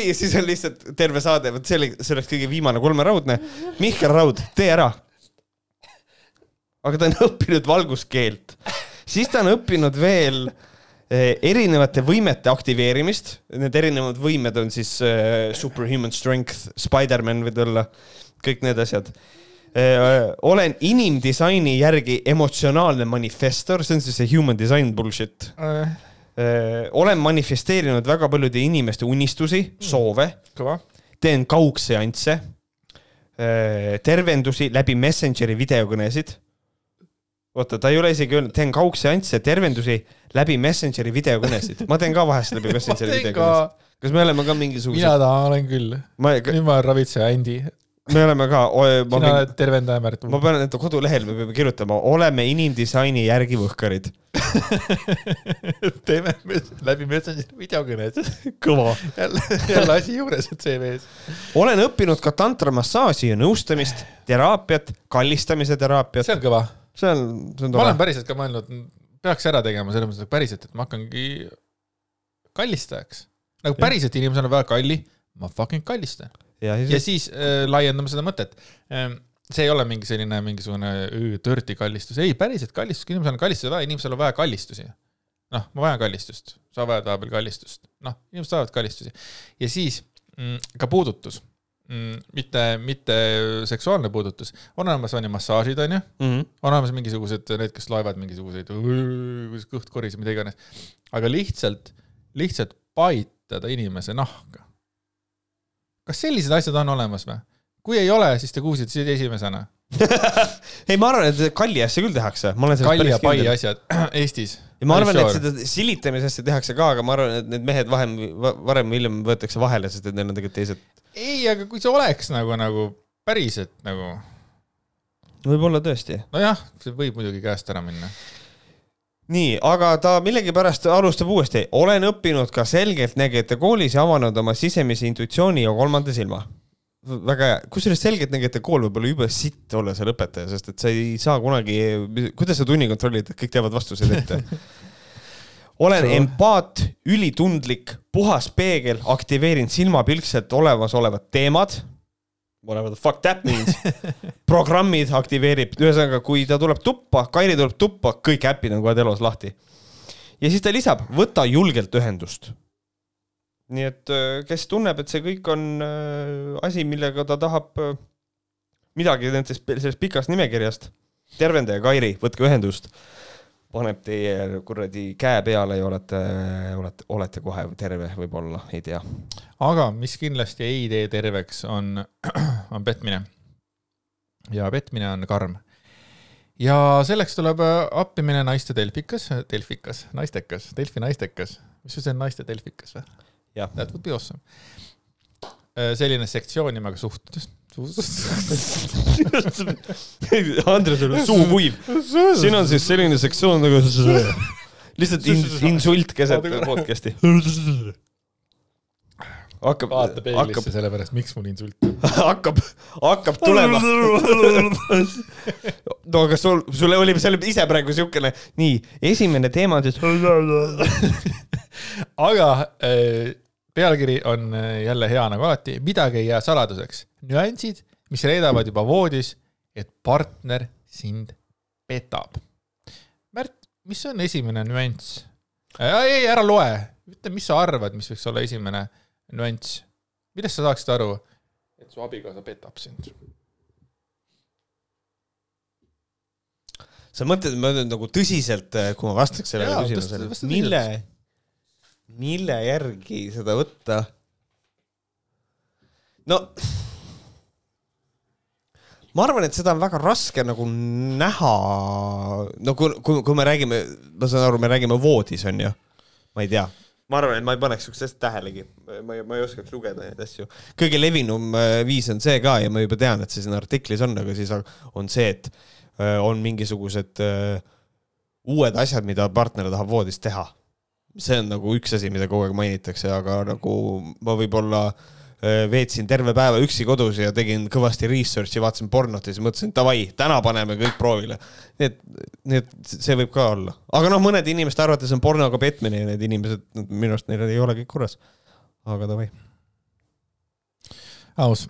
ja siis on lihtsalt terve saade, vot see oli, see oleks kõige viimane kolmeraudne. Mihkel Raud, tee ära aga ta on õppinud valguskeelt, siis ta on õppinud veel erinevate võimete aktiveerimist, need erinevad võimed on siis eh, superhuman strength, Spider-man võib olla, kõik need asjad. Olen inimdisaini järgi emotsionaalne manifestor, see on siis see human design bullshit. olen manifesteerinud väga paljude inimeste unistusi, soove, kõva. teen kaugseansse, tervendusi läbi Messengeri videokõnesid. oota, ta ei ole isegi öelnud, teen kaugseansse, tervendusi läbi Messengeri videokõnesid, ma teen ka vahest läbi Messengeri videokõnesid. kas me oleme ka mingisugused mina, ta olen küll. ma, nüüd ma olen ravitseja Andi, me oleme ka, sina pean, oled tervendaja Märt. ma pean enda kodulehel, me peame kirjutama, oleme inimdisaini järgi võhkarid. teeme läbi Messengeri videokõned. kõva. jälle, jälle asi juures, et CV-s. olen õppinud ka tantramassaaži ja nõustamist, teraapiat, kallistamise teraapiat, see on kõva. see on, see on ma olen tore. päriselt ka mõelnud, peaks ära tegema selles mõttes, et päriselt, et ma hakkangi kallistajaks. nagu päriselt inimesel on väga kalli, ma fucking kallistan. Ja ja siis, siis äh, laiendame seda mõtet. see ei ole mingi selline mingisugune dirty kallistus, ei päriselt kallistus, kui inimesel on kallistada vaja, inimesel on vaja kallistusi. noh, ma vajan kallistust, sa vajad vahepeal kallistust, noh, inimesed vajavad kallistusi ja siis mm, ka puudutus mm,, mitte, mitte seksuaalne puudutus, on olemas on ju massaažid, on ju, Mhm. on olemas mingisugused need, kes loevad mingisuguseid, kuidas kõht koriseb, mida iganes, aga lihtsalt, lihtsalt paitada inimese nahka. Kas sellised asjad on olemas või? kui ei ole, siis te kuulsite esimesena. ei, ma arvan, et kalli asja küll tehakse, ma olen kalli ja sellest pai asjad Eestis. ja ma arvan, et seda silitamise asja tehakse ka, aga ma arvan, et need mehed vahem, varem või hiljem võetakse vahele, sest et neil on tegelikult teised. ei, aga kui see oleks nagu, nagu päriselt nagu, võib-olla tõesti. nojah, see võib muidugi käest ära minna. nii, aga ta millegipärast alustab uuesti. olen õppinud ka selgeltnägijate koolis ja avanud oma sisemise intuitsiooni ja kolmanda silma. väga hea, kusjuures selgeltnägijate kool võib olla jube sitt olla seal õpetaja, sest et sa ei saa kunagi, kuidas sa tunni kontrollid, et kõik teavad vastuseid ette olen empaat, ülitundlik, puhas peegel, aktiveerin silmapilkselt olemasolevad teemad. Whatever the fuck that means. programmid aktiveerib, ühesõnaga, kui ta tuleb tuppa, Kairi tuleb tuppa, kõik äpid on kohe telos lahti. ja siis ta lisab, võta julgelt ühendust. nii et äh, kes tunneb, et see kõik on äh, asi, millega ta tahab äh, midagi nendest, sellest pikast nimekirjast, tervendaja Kairi, võtke ühendust paneb teie kuradi käe peale ja olete, olete, olete kohe terve võib-olla, ei tea. aga mis kindlasti ei tee terveks, on, on petmine. ja petmine on karm. ja selleks tuleb äh, appi minna naiste Delfikas, Delfikas, naistekas, Delfi naistekas. mis see on naiste Delfikas või? Jah. That would be awesome. selline sektsioon nimega suhtlus. Andresel on suu kuiv. siin on siis selline sektsioon nagu lihtsalt ins- insult keset podcast'i. hakkab, hakkab sellepärast, miks mul insult. hakkab, hakkab tulema. no aga sul, sul oli seal ise praegu siukene, nii, esimene teema on siis. aga äh, pealkiri on äh, jälle hea nagu alati, midagi ei jää saladuseks. nüansid, mis reedavad juba voodis, et partner sind petab. Märt, mis on esimene nüanss? ei, ära loe, ütle, mis sa arvad, mis võiks olla esimene nüanss? millest sa saaksid aru, et su abikaasa petab sind? sa mõtled, ma nüüd nagu tõsiselt, kui ma vastaks sellele küsimusele, mille, mille järgi seda võtta? no ma arvan, et seda on väga raske nagu näha, no kui, kui, kui me räägime, ma saan aru, me räägime voodis, on ju. ma ei tea, ma arvan, et ma ei paneks siukest asja tähelegi, ma ei, ma ei oskaks lugeda neid asju. kõige levinum äh, viis on see ka ja ma juba tean, et see siin artiklis on, aga siis on see, et äh, on mingisugused uh, uued asjad, mida partner tahab voodis teha. See on nagu üks asi, mida kogu aeg mainitakse, aga nagu ma võib-olla Äh, veetsin terve päeva üksi kodus ja tegin kõvasti research'i, vaatasin pornot ja siis mõtlesin, davai, täna paneme kõik proovile. nii et, nii et see võib ka olla, aga noh, mõnede inimeste arvates on pornoga petmine ja need inimesed, minu arust neil ei ole kõik korras. aga davai. aus,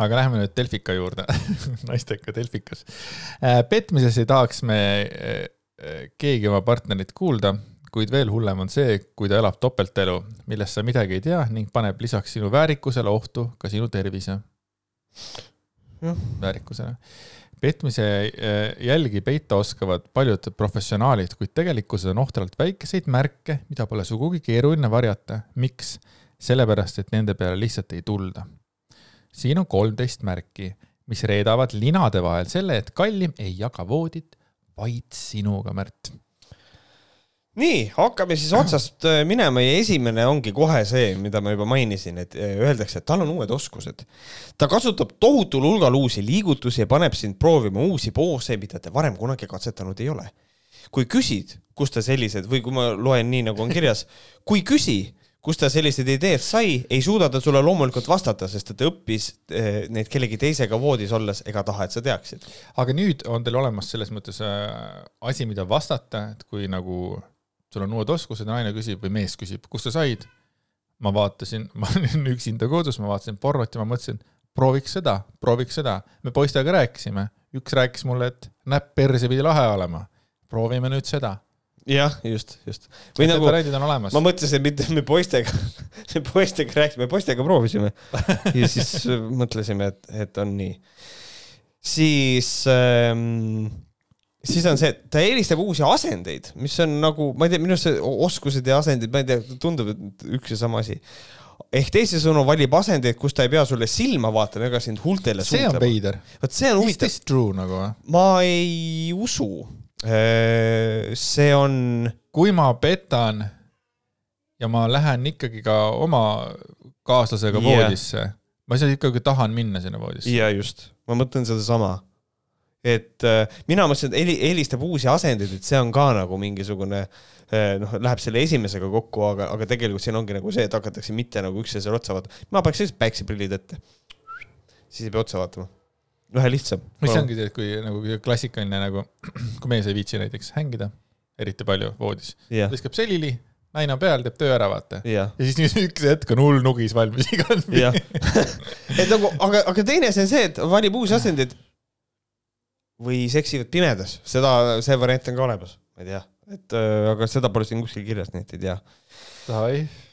aga läheme nüüd Delfika juurde naisteka Delfikas. Äh, petmises ei tahaks me äh, keegi oma partnerit kuulda kuid veel hullem on see, kui ta elab topeltelu, millest sa midagi ei tea ning paneb lisaks sinu väärikusele ohtu ka sinu tervise. väärikusele. petmise äh, jälgi peita oskavad paljud professionaalid, kuid tegelikkuses on ohtralt väikeseid märke, mida pole sugugi keeruline varjata. miks? sellepärast, et nende peale lihtsalt ei tulda. siin on kolmteist märki, mis reedavad linade vahel selle, et kallim ei jaga voodit vaid sinuga, Märt nii, hakkame siis otsast äh, minema ja esimene ongi kohe see, mida ma juba mainisin, et äh, öeldakse, et tal on uued oskused. ta kasutab tohutul hulgal uusi liigutusi ja paneb sind proovima uusi poose, mida te varem kunagi katsetanud ei ole. kui küsid, kust ta sellised või kui ma loen nii, nagu on kirjas, kui küsi, kust ta sellised ideed sai, ei suuda ta sulle loomulikult vastata, sest ta õppis eh, neid kellegi teisega voodis olles ega taha, et sa teaksid. aga nüüd on teil olemas selles mõttes äh, asi, mida vastata, et kui nagu sul on uued oskused naine küsib või mees küsib, kust sa said? ma vaatasin, ma olin üksinda kodus, ma vaatasin pornot ja ma mõtlesin, prooviks seda, prooviks seda. me poistega rääkisime, üks rääkis mulle, et näpp perse pidi lahe olema. proovime nüüd seda. jah, just, just. või nagu, ma mõtlesin, mitte me poistega poistega rääkisime, poistega proovisime ja siis mõtlesime, et, et on nii. siis ähm, siis on see, et ta eelistab uusi asendeid, mis on nagu, ma ei tea, minu arust see oskused ja asendid, ma ei tea, tundub, et üks ja sama asi. ehk teisisõnu valib asendeid, kus ta ei pea sulle silma vaatama ega sind huultele see suutlema. see on veider. vot see on huvitav. Is this true nagu või? ma ei usu. Äh, see on. kui ma petan ja ma lähen ikkagi ka oma kaaslasega yeah. voodisse, ma siis ikkagi tahan minna sinna voodisse. ja just, ma mõtlen sedasama et äh, mina mõtlesin, et eelistab uusi asendeid, et see on ka nagu mingisugune äh, noh, läheb selle esimesega kokku, aga, aga tegelikult siin ongi nagu see, et hakatakse mitte nagu üksteisele otsa vaatama. ma paneks lihtsalt päikseprillid ette. siis ei pea otsa vaatama. vähe lihtsam. mis ongi see, et kui nagu klassikaline nagu, kui mees ei viitsi näiteks hängida eriti palju voodis yeah., viskab selili naine on peal, teeb töö ära, vaata yeah.. ja siis üks hetk on hull nugis valmis igal et nagu, aga, aga teine asi on see, et valib uusi asendeid või seksivad pimedas, seda, see variant on ka olemas, ma ei tea, et äh, aga seda pole siin kuskil kirjas, nii et ei tea.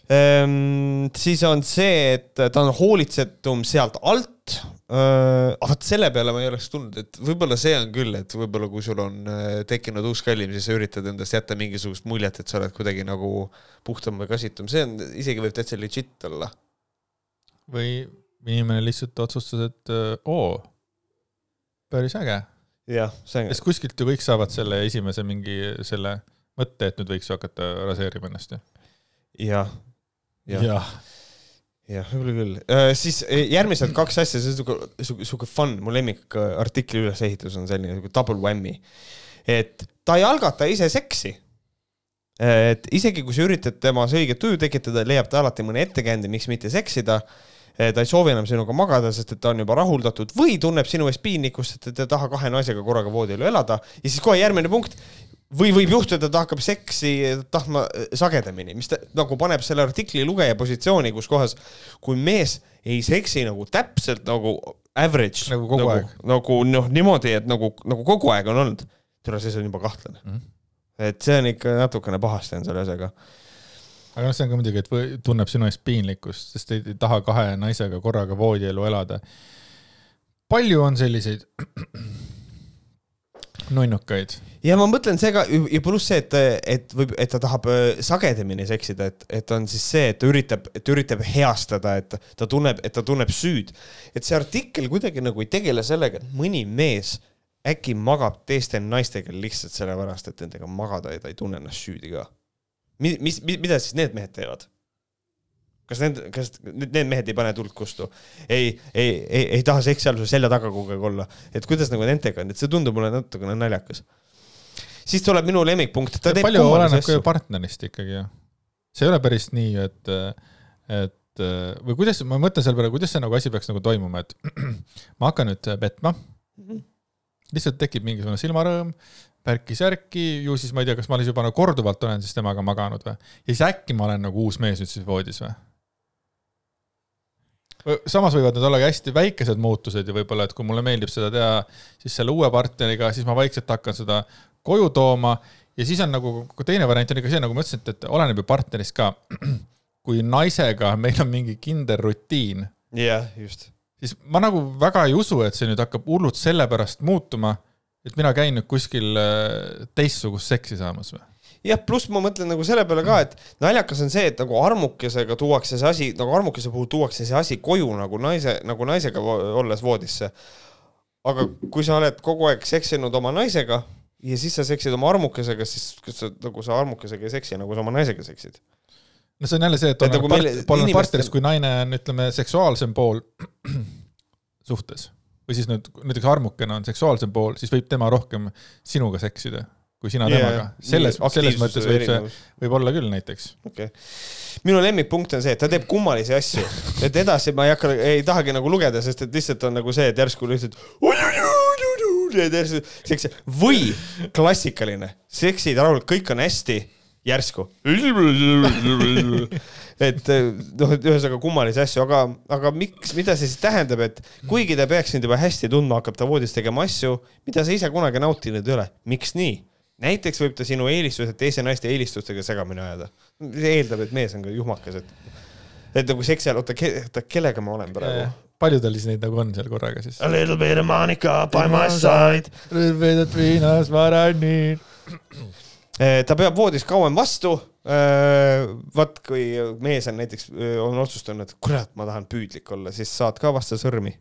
Ehm, siis on see, et ta on hoolitsetum sealt alt äh,. aga vot selle peale ma ei oleks tulnud, et võib-olla see on küll, et võib-olla kui sul on äh, tekkinud uus kallim, siis sa üritad endast jätta mingisugust muljet, et sa oled kuidagi nagu puhtam või kasitum, see on, isegi võib täitsa legit olla. või inimene lihtsalt otsustas, et oo, päris äge jah, see on. sest kuskilt ju kõik saavad selle esimese mingi selle mõtte, et nüüd võiks ju hakata raseerima ennast ju. jah, jah ja. jah, võib-olla küll äh,. siis äh, järgmised kaks asja, see on siuke, siuke fun, mu lemmik äh, artikli ülesehitus on selline siuke double whammy. et ta ei algata ise seksi. et isegi kui sa üritad temas õiget tuju tekitada, leiab ta alati mõne ettekäände, miks mitte seksida Eh, ta ei soovi enam sinuga magada, sest et ta on juba rahuldatud või tunneb sinu eest piinlikkust, et ta ei taha kahe naisega korraga voodil elada ja siis kohe järgmine punkt. või võib juhtuda, ta hakkab seksi tahtma sagedamini, mis ta nagu paneb selle artikli lugeja positsiooni, kus kohas, kui mees ei seksi nagu täpselt nagu average. nagu kogu nagu, aeg. nagu noh, niimoodi, et nagu, nagu kogu aeg on olnud. tule, siis on juba kahtlane mm. -hmm. et see on ikka natukene pahasti on selle asjaga. Aga noh, see on ka muidugi, et või- tunneb sinu eest piinlikkust, sest ei, ei taha kahe naisega korraga voodielu elada. palju on selliseid nunnukaid? ja ma mõtlen see ka ja pluss see, et, et võib, et ta tahab äh, sagedamini seksida, et, et on siis see, et ta üritab, et ta üritab heastada, et ta tunneb, et ta tunneb süüd. et see artikkel kuidagi nagu ei tegele sellega, et mõni mees äkki magab teiste naistega lihtsalt sellepärast, et nendega magada ja ta ei tunne ennast süüdi ka. Mis, mis, mida siis need mehed teevad? kas need, kas need mehed ei pane tuld kustu? ei, ei, ei, ei taha seksialuse selja taga kogu aeg olla, et kuidas nagu nendega on, et see tundub mulle natukene naljakas. siis tuleb minu lemmikpunkt, ta teeb palju oleneb ka ju partnerist ikkagi ju. see ei ole päris nii, et, et või kuidas, ma mõtlen selle peale, kuidas see nagu asi peaks nagu toimuma, et ma hakkan nüüd petma. Mhm. lihtsalt tekib mingisugune silmarõõm, värki-särki, ju siis ma ei tea, kas ma olen juba nagu korduvalt olen siis temaga maganud või. ja siis äkki ma olen nagu uus mees nüüd siis voodis või? samas võivad need olla ka hästi väikesed muutused ja võib-olla, et kui mulle meeldib seda teha siis selle uue partneriga, siis ma vaikselt hakkan seda koju tooma ja siis on nagu, teine variant on ikka see, nagu ma ütlesin, et, et oleneb ju partnerist ka. kui naisega meil on mingi kindel rutiin, jah, just. siis ma nagu väga ei usu, et see nüüd hakkab hullult sellepärast muutuma, et mina käin nüüd kuskil äh, teistsugust seksi saamas või? jah, pluss ma mõtlen nagu selle peale ka, et naljakas on see, et nagu armukesega tuuakse see asi, nagu armukese puhul tuuakse see asi koju nagu naise, nagu naisega olles voodisse. aga kui sa oled kogu aeg seksinud oma naisega ja siis sa seksid oma armukesega, siis kas sa nagu sa armukesega ei seksi, nagu sa oma naisega seksid? no see on jälle see, et Et oleneb nagu meil oleneb inimestel- kui naine on, ütleme, seksuaalsem pool suhtes või siis nüüd näiteks armukene on seksuaalsem pool, siis võib tema rohkem sinuga seksida kui sina Jaa, temaga. selles, selles mõttes võib see, võib olla küll näiteks. okei okay. minu lemmikpunkt on see, et ta teeb kummalisi asju, et edasi ma ei hakka, ei tahagi nagu lugeda, sest et lihtsalt on nagu see, et järsku lihtsalt või klassikaline, seksid rahul, kõik on hästi, järsku. et noh, et ühesõnaga kummalisi asju, aga, aga miks, mida see siis tähendab, et kuigi ta peaks sind juba hästi tundma, hakkab ta voodis tegema asju, mida sa ise kunagi nautinud ei ole. miks nii? näiteks võib ta sinu eelistused teiste naiste eelistustega segamini ajada. see eeldab, et mees on ka juhmakas, et, et nagu seksi ajal, oota oota, kellega ma olen praegu? palju tal siis neid nagu on seal korraga siis? A little bit of Monica by my side. Vedet viinas what I need. Eh, ta peab voodis kauem vastu. vaat kui mees on näiteks, on otsustanud, et kurat, ma tahan püüdlik olla, siis saad ka vastu sõrmi.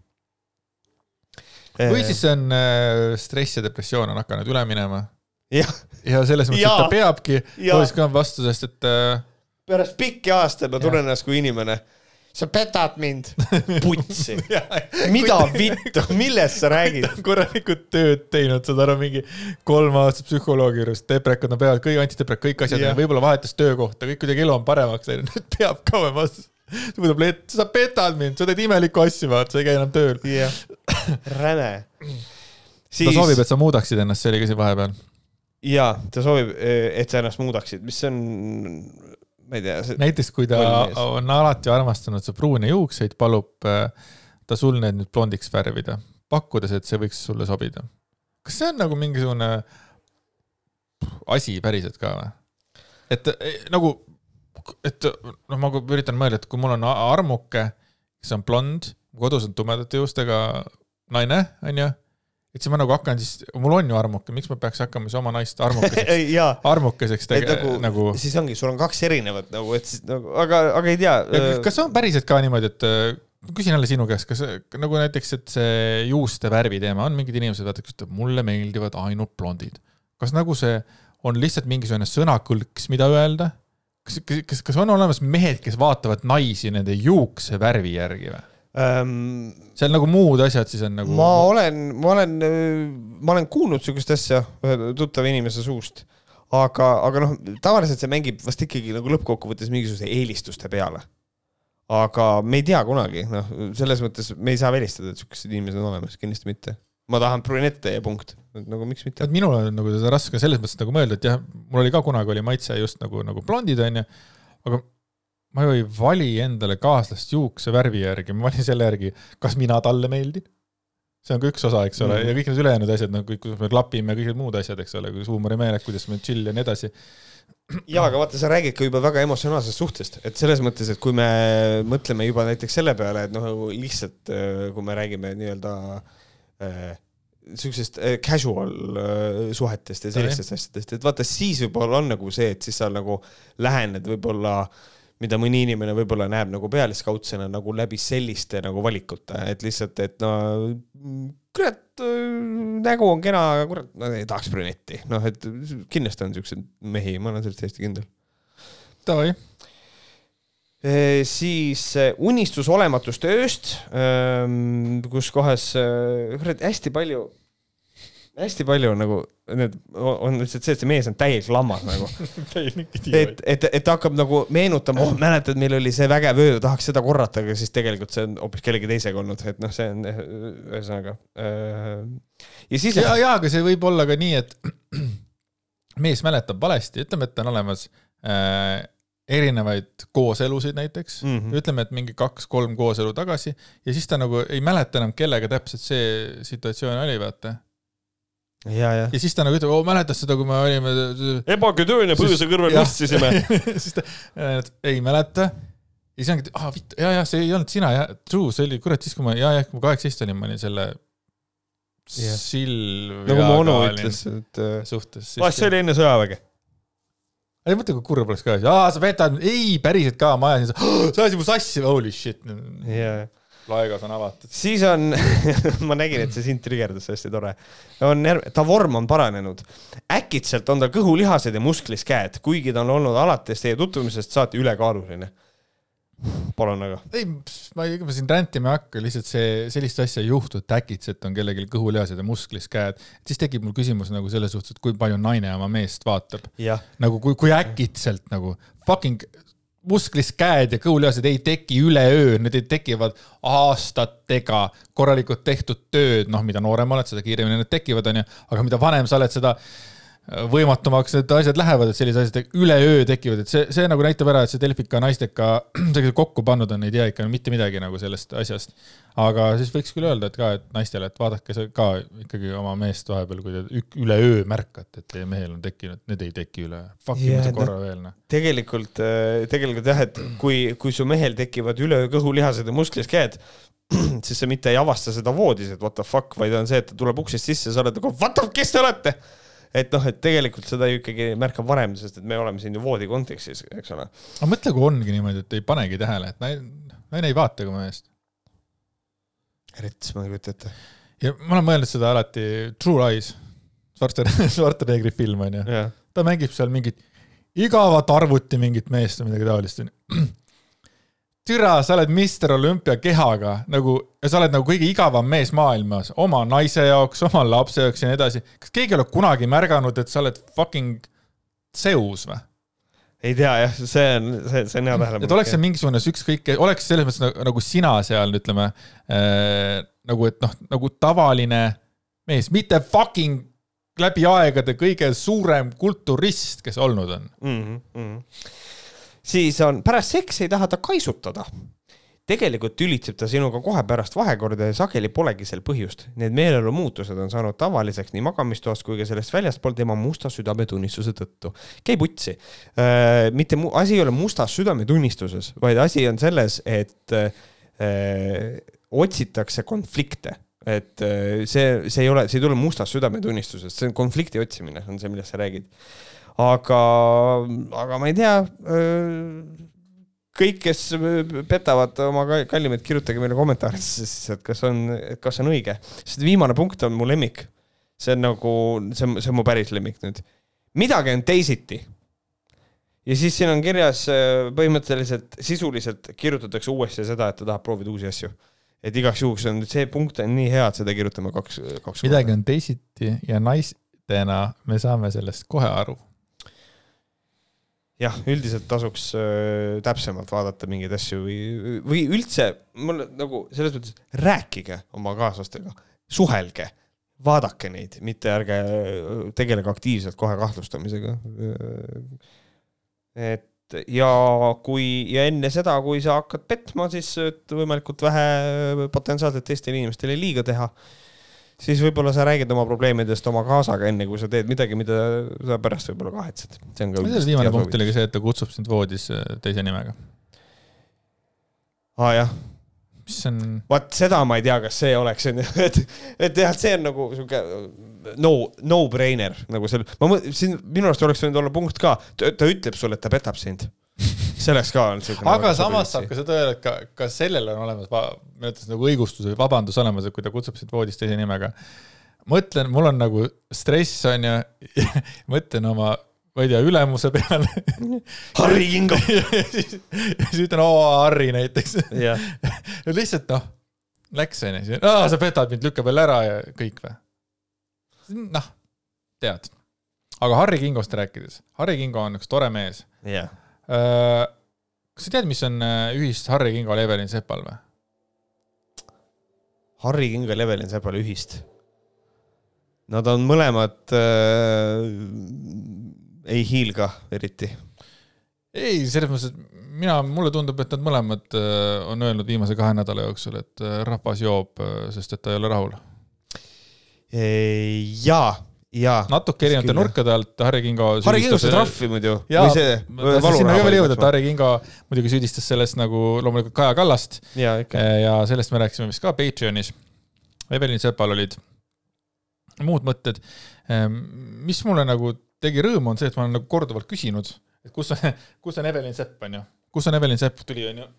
või siis on stress ja depressioon on hakanud üle minema ja selles mõttes, et ta peabki voodis ka vastu, sest et pärast pikki aastaid ma tunnen ennast kui inimene. Sa petad mind, putsi. mida vittu, millest sa räägid? korralikult tööd teinud, saad aru, mingi kolm aastat psühholoogi juures, deprekad on peal, kõik antideprekad, kõik asjad yeah., võib-olla vahetas töökohta, kõik kuidagi elu on paremaks läinud, nüüd peab kauem vastu. ta võtab leht, sa petad mind, sa teed imelikku asju, vaata, sa ei käi enam tööl. jah, räme. ta soovib, et sa muudaksid ennast, see oli ka siin vahepeal. jaa, ta soovib, et sa ennast muudaksid, mis on, ma ei tea. näiteks kui ta on alati armastanud su pruune juukseid, palub äh, ta sul need nüüd blondiks värvida, pakkudes, et see võiks sulle sobida. kas see on nagu mingisugune asi päriselt ka või? et eh, nagu, et noh, ma üritan mõelda, et kui mul on armuke, kes on blond, kodus on tumedate juustega naine, onju, et siis ma nagu hakkan siis, mul on ju armuke, miks ma peaks hakkama siis oma naist armukeseks, armukeseks tege- nagu, nagu siis ongi, sul on kaks erinevat nagu, et siis nagu, aga, aga ei tea. kas on päriselt ka niimoodi, et äh, küsin jälle sinu käest, kas nagu näiteks, et see juuste värvi teema on mingid inimesed, vaata, kes ütlevad, mulle meeldivad ainult blondid. kas nagu see on lihtsalt mingisugune sõnakõlks, mida öelda? kas, kas, kas, kas on olemas mehed, kes vaatavad naisi nende juukse värvi järgi või? Ähm, seal nagu muud asjad siis on nagu. ma olen, ma olen, ma olen kuulnud sihukest asja ühe tuttava inimese suust, aga, aga noh, tavaliselt see mängib vast ikkagi nagu lõppkokkuvõttes mingisuguse eelistuste peale. aga me ei tea kunagi, noh, selles mõttes me ei saa välistada, et siukesed inimesed on olemas, kindlasti mitte. ma tahan brünette ja punkt, nagu miks mitte. et minul on nagu seda raske selles mõttes nagu mõelda, et jah, mul oli ka kunagi oli maitse just nagu, nagu blondid onju, aga ma ju ei vali endale kaaslast juuksevärvi järgi, ma valin selle järgi, kas mina talle meeldin. see on ka üks osa, eks ole mm, -hmm. ja kõik need ülejäänud asjad, nagu kõik, kuidas me klapime kõik need muud asjad, eks ole, kuidas huumorimeeled, kuidas me chill ja nii edasi ja aga vaata, sa räägid ka juba väga emotsionaalsest suhtest, et selles mõttes, et kui me mõtleme juba näiteks selle peale, et noh, lihtsalt kui me räägime nii-öelda äh, siuksest äh, casual äh, suhetest ja sellistest asjadest, et vaata, siis võib-olla on nagu see, et siis sa nagu lähened võib-olla äh, mida mõni inimene võib-olla näeb nagu pealiskaudsena nagu läbi selliste nagu valikute, et lihtsalt, et no kurat, nägu on kena, aga kurat, no ei tahaks brünetti, noh, et kindlasti on siukseid mehi, ma olen selles täiesti kindel. Davai siis e, unistus olematust ööst, ehm, kus kohas, e, kurat, hästi palju hästi palju nagu need on lihtsalt see, et see mees on täielik lammas nagu et, et, et ta hakkab nagu meenutama, oh mäletad, meil oli see vägev öö, tahaks seda korrata, aga siis tegelikult see on hoopis kellegi teisega olnud, et noh, see on ühesõnaga. Äh, ja siis. ja, ja, aga see võib olla ka nii, et mees mäletab valesti, ütleme, et on olemas äh, erinevaid kooselusid näiteks mm, -hmm. ütleme, et mingi kaks-kolm kooselu tagasi ja siis ta nagu ei mäleta enam, kellega täpselt see situatsioon oli, vaata ja, ja. ja siis ta nagu ütleb, oo mäletad seda, kui me olime. ebaköötööne põõsa kõrval istusime siis ta, ei mäleta. ja siis ongi, aa vitt, ja, ja see ei olnud sina, jah, true, see oli, kurat, siis kui ma, ja, ja kui ma kaheksateist olin, ma olin selle yeah. Silvia. nagu mu onu ütles, et. Äh, suhtes. aa, see oli enne sõjaväge ei mõtle, kui kurb oleks ka, aa sa petad, ei päriselt ka, ma ajasin, sa ajasid mu sassi, holy shit. jaa laegas on avatud. siis on ma nägin, et see sind trigerdas, hästi tore. on, ta vorm on paranenud. äkitselt on tal kõhulihased ja musklis käed, kuigi ta on olnud alates teie tutvumisest saati ülekaaluline. palun väga. ei, ma ei, ega ma siin rändima ei hakka, lihtsalt see, sellist asja ei juhtu, et äkitselt on kellelgi kõhulihased ja musklis käed. siis tekib mul küsimus nagu selles suhtes, et kui palju naine oma meest vaatab. nagu kui, kui äkitselt nagu fucking musklis käed ja kõhulihased ei teki üleöö, need tekivad aastatega, korralikult tehtud tööd, noh, mida noorem oled, seda kiiremini need tekivad, onju, aga mida vanem sa oled, seda võimatumaks need asjad lähevad, et sellised asjad üleöö tekivad, et see, see nagu näitab ära, et see Delfika naisteka kokku pannud on, ei tea ikka mitte midagi nagu sellest asjast. Aga siis võiks küll öelda, et ka, et naistele, et vaadake ka ikkagi oma meest vahepeal, kui te üleöö märkate, et teie mehel on tekkinud, need ei teki üle. Fucking yeah, korra no, veel, noh. tegelikult, äh, tegelikult jah, et kui, kui su mehel tekivad üleöö kõhulihased ja musklis käed, siis sa mitte ei avasta seda voodis, et what the fuck, vaid on see, et ta tuleb uksest sisse, sa oled nagu what the fuck, kes te olete et noh, et tegelikult seda ju ikkagi märkab varem, sest et me oleme siin ju voodi kontekstis, eks ole. aga mõtle, kui ongi niimoodi, et ei panegi tähele, et naine, naine ei vaata kui meest. Rets, ma ei kujuta ette. ja ma olen mõelnud seda alati, True Lies, Schwarzeneggi film on ju, ta mängib seal mingit igavat arvuti mingit meest või midagi taolist onju türa, sa oled Mister Olümpia kehaga nagu, sa oled nagu kõige igavam mees maailmas, oma naise jaoks, oma lapse jaoks ja nii edasi. kas keegi ei ole kunagi märganud, et sa oled fucking Zeus või? Ei tea jah, see on, see, see on hea tähelepanu. et oleks see mingisugune ükskõik, oleks selles mõttes nagu, nagu sina seal, ütleme äh, nagu, et noh, nagu tavaline mees, mitte fucking läbi aegade kõige suurem kulturist, kes olnud on mm. -hmm siis on, pärast seksi ei taha ta kaisutada. Tegelikult tülitseb ta sinuga kohe pärast vahekorda ja sageli polegi sel põhjust. Need meeleolumuutused on saanud tavaliseks nii magamistoas kui ka sellest väljaspool tema musta südametunnistuse tõttu. käib utsi äh,. mitte mu-, asi ei ole mustas südametunnistuses, vaid asi on selles, et äh, otsitakse konflikte et äh, see, see ei ole, see ei tule mustast südametunnistusest, see on konflikti otsimine, on see, millest sa räägid aga, aga ma ei tea kõik, kes petavad oma kallimaid, kirjutage meile kommentaaridesse siis, et kas on, kas on õige, sest viimane punkt on mu lemmik. see on nagu, see on, see on mu päris lemmik nüüd. midagi on teisiti. ja siis siin on kirjas põhimõtteliselt, sisuliselt kirjutatakse uuesti seda, et ta tahab proovida uusi asju. et igaks juhuks on, see punkt on nii hea, et seda kirjutame kaks, kaks midagi korda. on teisiti ja naistena me saame sellest kohe aru jah, üldiselt tasuks äh, täpsemalt vaadata mingeid asju või, või üldse mul nagu selles mõttes rääkige oma kaaslastega, suhelge, vaadake neid, mitte ärge tegelege aktiivselt kohe kahtlustamisega. et ja kui ja enne seda, kui sa hakkad petma, siis et võimalikult vähe potentsiaalselt teistele inimestele liiga teha siis võib-olla sa räägid oma probleemidest oma kaasaga, enne kui sa teed midagi, mida sa pärast võib-olla kahetsed. see on ka. viimane punkt oligi see, et ta kutsub sind voodis äh, teise nimega. aa ah, jah. mis on. vaat seda ma ei tea, kas see oleks, onju, et, et jah, see on nagu sihuke no, no-brainer nagu seal, ma siin minu arust oleks võinud olla punkt ka, ta ütleb sulle, et ta petab sind selleks ka on siuke. aga nagu samas saab ka seda öelda, et ka, ka sellel on olemas, ma ütlesin nagu õigustus või vabandus olemas, et kui ta kutsub sind voodist teise nimega. mõtlen, mul on nagu stress on ju, mõtlen oma, ma ei tea, ülemuse peale. Harri Kingo ja siis, siis ütlen oo Harri näiteks yeah. lihtsalt noh, läks on ju, sa petad mind, lükka veel ära ja kõik või. noh, tead. aga Harri Kingost rääkides, Harri Kingo on üks tore mees yeah kas sa tead, mis on äh, ühist Harri Kingal ja Evelin Sepal või? Harri Kingal ja Evelin Sepal ühist? Nad on mõlemad äh,, ei hiilga eriti. ei, selles mõttes, et mina, mulle tundub, et nad mõlemad äh, on öelnud viimase kahe nädala jooksul, et äh, rahvas joob, sest et ta ei ole rahul. jaa natuke erinevate nurkade alt Harri Kingo. Harri Kingo sai trahvi muidu. jaa, sinna ka veel jõuda, et Harri Kingo muidugi süüdistas sellest nagu loomulikult Kaja Kallast. ja, ja sellest me rääkisime vist ka Patreonis. Evelin Sepal olid muud mõtted. Mis mulle nagu tegi rõõmu, on see, et ma olen nagu korduvalt küsinud, et kus on, kus on Evelin Sepp, on ju. kus on Evelin Sepp, tuli, on ju,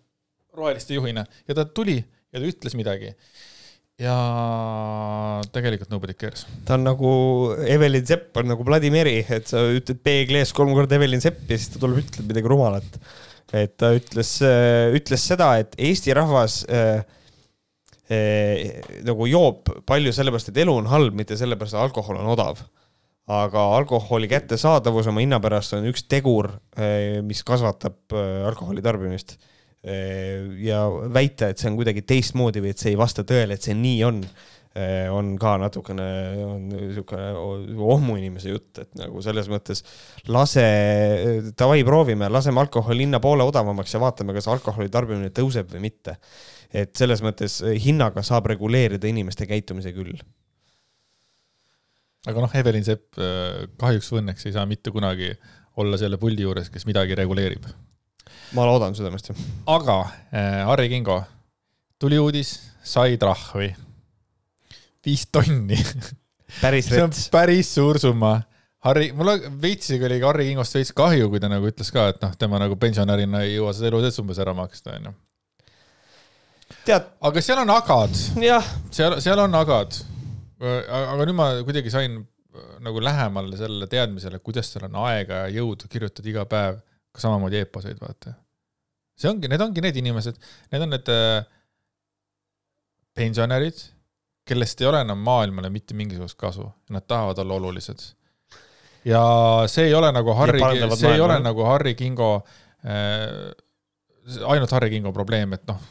roheliste juhina ja ta tuli ja ta ütles midagi ja tegelikult nobody cares. ta on nagu Evelin Sepp on nagu Vladimiri, et sa ütled peegli ees kolm korda Evelin Sepp ja siis ta tuleb, ütleb midagi rumalat. et ta ütles, äh, ütles seda, et Eesti rahvas äh, äh, nagu joob palju sellepärast, et elu on halb, mitte sellepärast, et alkohol on odav. aga alkoholi kättesaadavus oma hinna pärast on üks tegur äh,, mis kasvatab äh, alkoholi tarbimist ja väita, et see on kuidagi teistmoodi või et see ei vasta tõele, et see nii on, on ka natukene, on niisugune ohmuinimese jutt, et nagu selles mõttes lase, davai, proovime, laseme alkoholi hinna poole odavamaks ja vaatame, kas alkoholi tarbimine tõuseb või mitte. et selles mõttes hinnaga saab reguleerida inimeste käitumise küll aga noh, Evelin Sepp kahjuks või õnneks ei saa mitte kunagi olla selle puldi juures, kes midagi reguleerib ma loodan südamest, jah. aga äh, Harri Kingo, tuli uudis, sai trahvi. viis tonni päris rets. see on päris suur summa. Harri, mul veits oli Harri Kingost veits kahju, kui ta nagu ütles ka, et noh, tema nagu pensionärina ei jõua seda elu sees umbes ära maksta, onju. tead. aga seal on agad. seal, seal on agad. aga nüüd ma kuidagi sain nagu lähemale sellele teadmisele, kuidas tal on aega ja jõudu kirjutada iga päev ka samamoodi eeposeid, vaata. see ongi, need ongi need inimesed, need on need äh, pensionärid, kellest ei ole enam maailmale mitte mingisugust kasu, nad tahavad olla olulised. ja see ei ole nagu Harri, see maailma. ei ole nagu Harri Kingo äh,, ainult Harri Kingo probleem, et noh,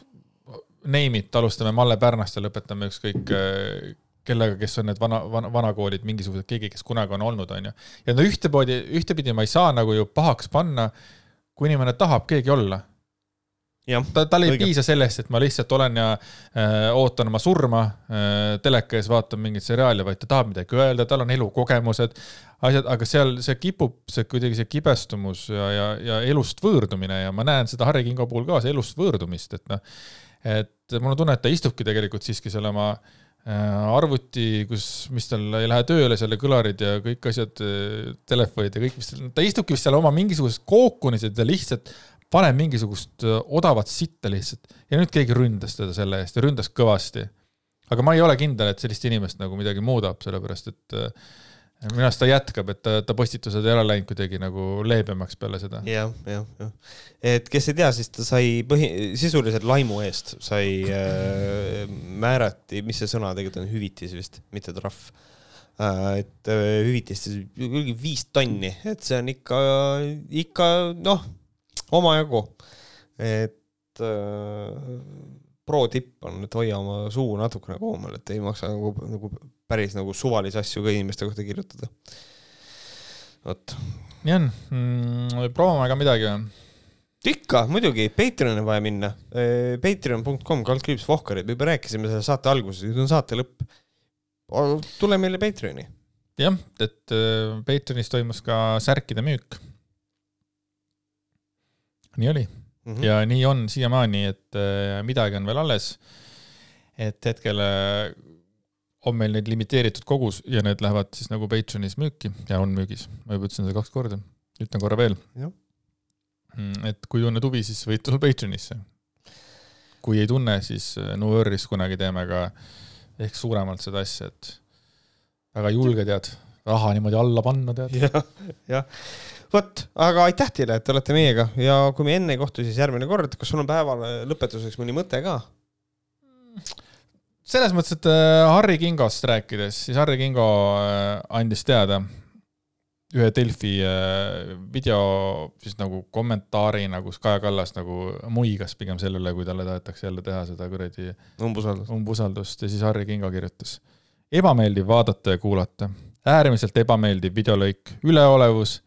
name it, alustame Malle Pärnast ja lõpetame ükskõik äh, kellega, kes on need vana, vana, vanakoolid, mingisugused, keegi, kes kunagi on olnud, on ju. ja no ühtemoodi, ühtepidi ma ei saa nagu ju pahaks panna, kui inimene tahab keegi olla. ta, tal ei õige. piisa sellest, et ma lihtsalt olen ja äh, ootan oma surma äh, teleka ees, vaatan mingit seriaali, vaid ta tahab midagi öelda, tal on elukogemused, asjad, aga seal see kipub, see kuidagi see kibestumus ja, ja, ja elust võõrdumine ja ma näen seda Harri Kingo puhul ka, see elust võõrdumist, et noh, et mul on tunne, et ta istubki tegelikult siiski seal oma äh, arvuti, kus, mis tal ei lähe tööle, seal kõlarid ja kõik asjad, äh, telefonid ja kõik, mis tal, ta istubki vist seal oma mingisuguses kookonis ja ta lihtsalt paneb mingisugust äh, odavat sitta lihtsalt. ja nüüd keegi ründas teda selle eest ja ründas kõvasti. aga ma ei ole kindel, et sellist inimest nagu midagi muudab, sellepärast et äh, minu arust ta jätkab, et ta, ta postitused ei ole läinud kuidagi nagu leebemaks peale seda ja,. jah, jah, jah. et kes ei tea, siis ta sai põhi, sisuliselt laimu eest sai äh,, määrati, mis see sõna tegelikult on, hüvitis vist, mitte trahv äh,. et äh, hüvitist siis viis tonni, et see on ikka, ikka noh, omajagu. et äh, pro tipp on, et hoia oma suu natukene koomal, et ei maksa nagu, nagu päris nagu suvalisi asju ka inimeste kohta kirjutada. vot. nii on mm,, proovime ka midagi või? ikka, muidugi, Patreoni on vaja minna. Patreon.com, kaldkriips Vohkarid, me juba rääkisime selle saate alguses, nüüd on saate lõpp. tule meile Patreoni. jah, et Patreonis toimus ka särkide müük. nii oli mm. -hmm. ja nii on siiamaani, et äh, midagi on veel alles. et hetkel äh, on meil neid limiteeritud kogus ja need lähevad siis nagu Patreonis müüki ja on müügis. ma juba ütlesin seda kaks korda, ütlen korra veel. Mm, et kui tunned huvi, siis võid tulla Patreonisse. kui ei tunne, siis äh, no worries, kunagi teeme ka ehk suuremalt seda asja, et väga julge tead, raha niimoodi alla panna tead ja,. jah, vot, aga aitäh teile, et te olete meiega ja kui me enne ei kohtu, siis järgmine kord, kas sul on päeva lõpetuseks mõni mõte ka? selles mõttes, et äh, Harri Kingost rääkides, siis Harri Kingo äh, andis teada ühe Delfi äh, video siis nagu kommentaarina, kus Kaja Kallas nagu muigas pigem selle üle, kui talle tahetakse jälle teha seda kuradi umbusaldust. umbusaldust ja siis Harri Kingo kirjutas. ebameeldiv vaadata ja kuulata, äärmiselt ebameeldiv videolõik, üleolevus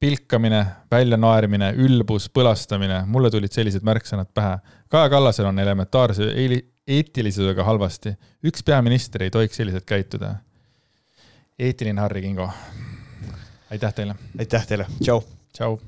pilkamine, väljanaerimine, ülbus, põlastamine, mulle tulid sellised märksõnad pähe. Kaja Kallasel on elementaarse eetilisusega halvasti. üks peaminister ei tohiks selliselt käituda. eetiline Harri Kingo. aitäh teile. aitäh teile, tšau. tšau.